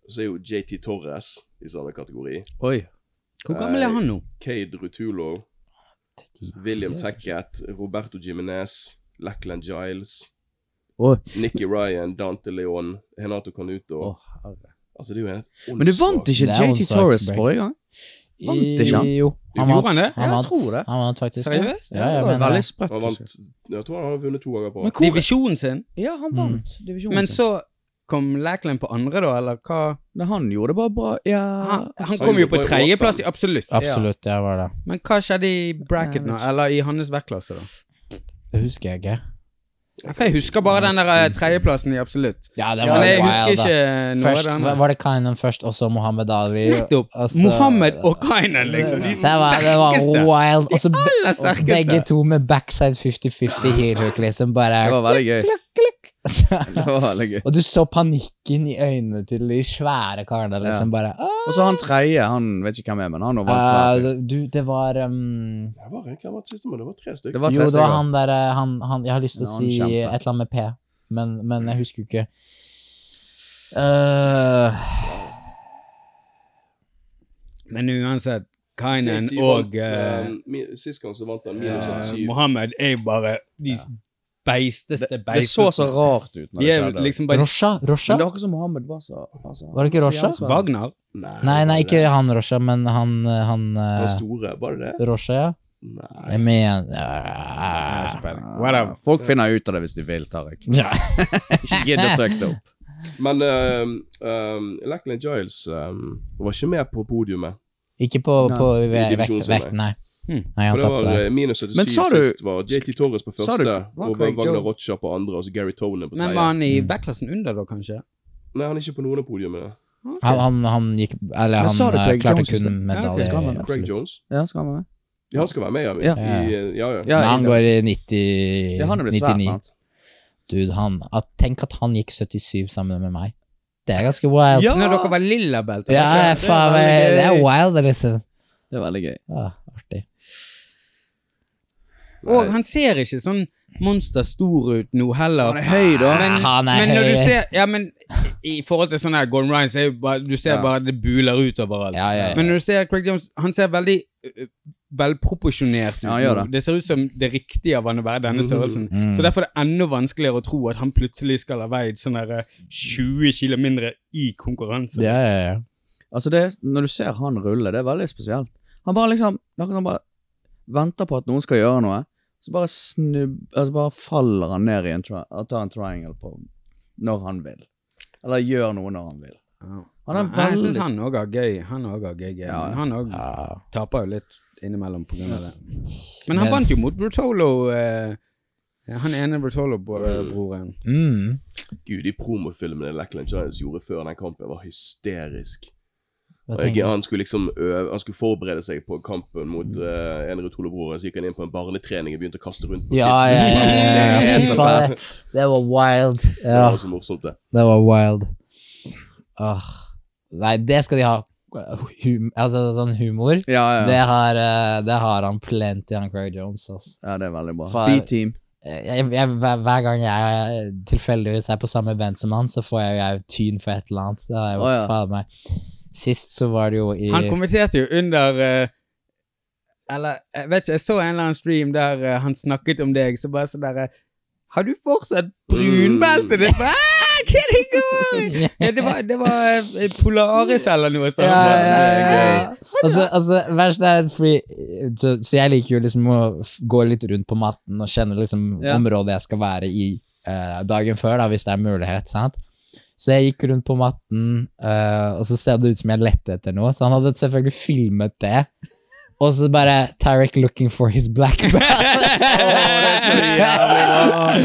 så er jo JT Torres i samme kategori. Oi. Hvor gammel er han nå? Cade Rutulo William Tackett, Roberto Jimenez, Lackland Giles, Oh. Nicky Ryan, Dante Leon, Henato Canuto. Oh. Altså, det er jo helt Men du vant ikke JT Torres forrige gang? Vant ikke han? Jo, han vant. han? Han vant. jeg tror det. Han vant faktisk. Seriøst? Ja, jeg, veldig eh, sprøtt. Han vant Jeg tror han har vunnet to ganger på Men rad. Divisjonen sin? Ja, han vant divisjonen. Men så kom Lackland på andre, da, eller hva? Nei, han gjorde det bare bra. Ja Han, han Han kom jo på tredjeplass i Absolutt. Absolutt. Absolutt, det var det. Men hva skjedde i bracket nå? Eller i hans vektklasse, da? Det husker jeg ikke. For jeg husker bare den der eh, tredjeplassen i Absolutt. Ja, det Men jeg wild, husker ikke noe Først av var den. var det Kainan først, og så Mohammed Ali. Nettopp! og så- Mohammed og Kainan, liksom. De det var, det var wild. Og så be- aller og sterkeste. begge to med backside 50-50 heel hook, liksom. Bare Det var veldig gøy. Var veldig gøy. Og du så panikken i øynene til de svære karene, liksom. Bare «Åh!» Og så han tredje, han vet ikke hvem er, men han var svært. Du, det var um, Det var ikke han var siste, men det var tre stykker. Det var Jo, det var han der eh, han, han, Jeg har lyst til å si kjempe. et eller annet med P, men, men jeg husker jo ikke Uh... Men uansett, Kainan og mi- Sist gang så vant han minus 77. Mohammed er jo bare de beisteste, Det beisteste. så så rart ut når det skjedde. liksom bare Rosha? Rosha? Men det var ikke som Mohammed var så altså, Var det ikke så Rocha? Wagner. Nei, nei, ikke han Rosha, men han, han Han eh, store, var det det? Rosha, ja. Nei. Jeg mener ja. uh, peiling. Whatever. Folk finner ut av det hvis de vil, Tariq. ja. Ikke gidd å søke det opp. Men um, um, Lachlan Giles um, var ikke med på podiumet. Ikke på, Nei. på I vekt, vekt, nei. Hmm. Nei, For det var eh, minus 77 Men du- sist. var JT Torres på første, du- og Wagner Rocha på andre, og så Gary Tone på Men var han i Mm. backklassen under, da, kanskje? Nei, han er ikke på noen av podiumene. Han, han, han gikk Eller Men han eh, klarte Jones kun medalje. Ja, okay? Craig. Jones. Ja, skal han være med? Ja, han skal være med, ja. Ja. I, ja, ja. Ja, han går i 90 Ja, han er blitt svært, Dude, han at, Tenk at han gikk 77 sammen med meg. Det er ganske wild. Ja! Når dere var lilla belter. Ja, faen, veldig det er wild, liksom. Det er veldig gøy. Ja, artig. Og han ser ikke sånn monster stor ut nå heller. Han er høy, da. Men, Han er men når høy. du ser Ja, men i forhold til sånn her Gordon Ryan, så er jo bare Du ser Ja. bare det buler ut overalt. Ja, ja, ja. Men når du ser Craig Jones, han ser veldig velproporsjonert ut. Ja, det. det ser ut som det riktige av han å være denne størrelsen. Mm. Så derfor er det enda vanskeligere å tro at han plutselig skal ha veid sånn der, 20 kilo mindre i konkurranse. Ja, ja, ja. Altså, det, når du ser han rulle, det er veldig spesielt. Han bare liksom Han bare venter på at noen skal gjøre noe, så bare snubb... Altså, bare faller han ned i en tri og tar en triangle på når han vil. Eller gjør noe når han vil. Oh. Han er veldig... jeg syns han òg har gøy. Han òg har gøy game. Ja, ja. Han òg ja. taper jo litt innimellom på grunn av det. Men han vant jo mot Brutolo. Eh, han ene Brutolo-broren. Mm. Gud, de promofilmene Lackland Giants gjorde før den kampen, var hysterisk. Han skulle liksom øve, Han skulle forberede seg på kampen mot uh, en Rutolo-broren. Så gikk han inn på en barnetrening og begynte å kaste rundt på Ja, kidsen. ja, ja, ja, Det det, det var wild. Det var så morsomt, det. det var wild. Åh. Nei, det skal de ha. Hum altså sånn humor. Ja, ja. Det, har, eh, det har han plenty, han Craig Jones. Altså. ja, det er veldig bra. B-team. Jeg, jeg, hver, hver gang jeg tilfeldigvis er på samme event som han, så får jeg, jo tyn for et eller annet. Det er jo oh, ja. faen meg Sist så var det jo i Han kommenterte jo under uh, Eller, jeg vet ikke, jeg så en eller annen stream der uh, han snakket om deg, så bare sånn derre Har du fortsatt brunbelte? Det «Ah, Hva er det gang? Ja, det var, det var eh, Polaris eller noe sånt. Ja, ja, sånn, ja. Altså, altså verst er fordi så, så jeg liker jo liksom å gå litt rundt på matten og kjenne liksom Ja. området jeg skal være i uh, dagen før, da, hvis det er mulighet, sant. Så jeg gikk rundt på matten, uh, og så ser det ut som jeg lette etter noe, så han hadde selvfølgelig filmet det. Og så bare Tarek looking for his black belt. det er så jævlig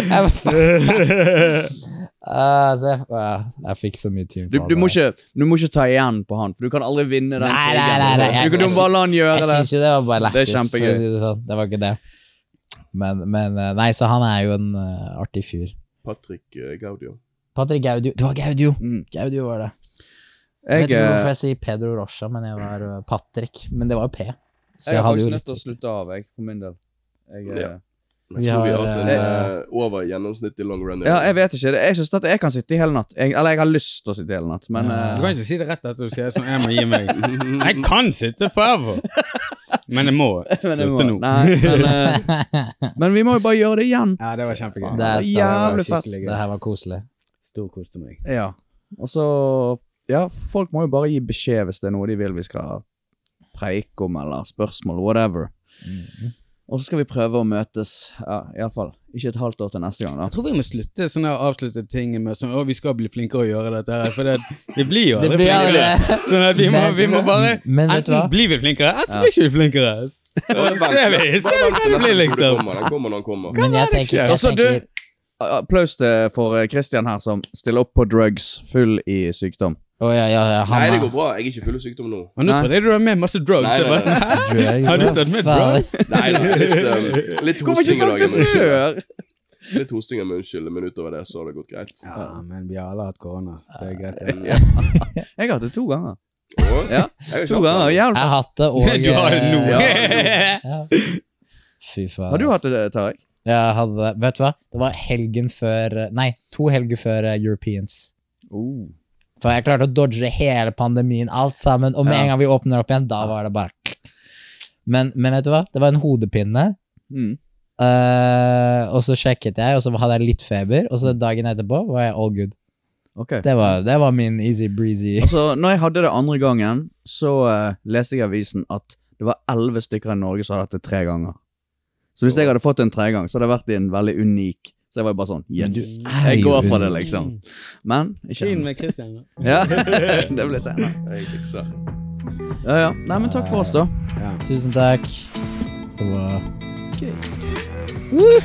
Jeg Ah, så jeg, ah, jeg fikk så mye tyn Du, du, må ikke, du må ikke ta igjen på han, for du kan aldri vinne den Nei, nei, nei, nei, jeg- Du kan jo bare la han gjøre Jeg det. syns jo det var bare Det er lættis, si det sånn. Det var ikke det. Men, men eh, Nei, så han er jo en uh, artig fyr. Patrick Gaudio. Patrick Gaudio Det var Gaudio! Mm. Gaudio var det. Jeg, vet ikke eh, hvorfor jeg sier Pedro Rocha, men jeg var eh, Patrick. Men det var jo P. Så jeg jeg har faktisk nødt til å slutte av, jeg, for min del. Jeg, eh, Ja. Jeg Vi tror vi har, har hatt en eh, eh, over gjennomsnittlig long run. ja, jeg vet ikke. Jeg synes at jeg kan sitte i hele natt. Jeg, eller jeg har lyst til å sitte i hele natt, men Ja. uh... Du kan ikke si det rett etter du sier sånn jeg må gi meg. Jeg kan sitte forever! Men jeg må Men, det må, slutte nå. nei, men, uh... men vi må jo bare gjøre det igjen. Ja, det var kjempegøy. Det er Jævlig fett. Det her var koselig. Storkoste meg. Ja. Og så Ja, folk må jo bare gi beskjed hvis det er noe de vil vi skal preike om, eller spørsmål, whatever. Og så skal vi prøve å møtes, ja, iallfall ikke et halvt år til neste gang, da. Jeg tror vi må slutte sånn å avslutte ting med sånn Å, vi skal bli flinkere å gjøre dette her. For det, det blir jo aldri flinkere. Sånn at vi må, vi må bare Men? Enten blir vi flinkere, eller så blir ikke vi flinkere. Så Ser vi, ser vi hva det blir, liksom. Den kommer når den kommer. Men jeg tenker, jeg Altså, tenker Applaus til for eh, Christian her, som stiller opp på drugs, full i sykdom. Oh, ja, ja, ja, Nei, det går bra. Jeg er ikke full av sykdom nå. Men nå Nei. trodde jeg du var med masse drugs. Nei, nei, sånn, nei. Drugs, Har du tatt med drugs? Nei da, litt, um, litt hosting i dag. før? Litt hosting med unnskyld, men utover det så har det gått greit. Ja, men vi har alle hatt korona. Det er greit. Ja. Jeg har hatt det to ganger. Og, Ja, jeg To ganger. Jeg har hatt det, og Du har det nå. eh, ja. Fy faen. Har du hatt det, Tarek? Jeg hadde, vet du hva? Det var helgen før Nei, to helger før eh, Europeans. Oh. For jeg klarte å dodge hele pandemien, alt sammen, og med Ja. en gang vi åpner opp igjen, da var det bare men, men vet du hva? Det var en hodepine, Mm. eh, og så sjekket jeg, og så hadde jeg litt feber, og så dagen etterpå var jeg all good. Ok. Det var, det var min easy breezy. Altså, når jeg hadde det andre gangen, så eh, leste jeg i avisen at det var elleve stykker i Norge som hadde hatt det tre ganger. Så hvis jeg hadde fått en tredje gang, så hadde det vært en veldig unik Så jeg var bare sånn Yes, jeg går for det, liksom. Men ikke Fin med Christian. da. Ja, det blir senere. Jeg fikser. Ja, ja. Nei, men takk for oss, da. Ja. Tusen takk. Det okay. gøy.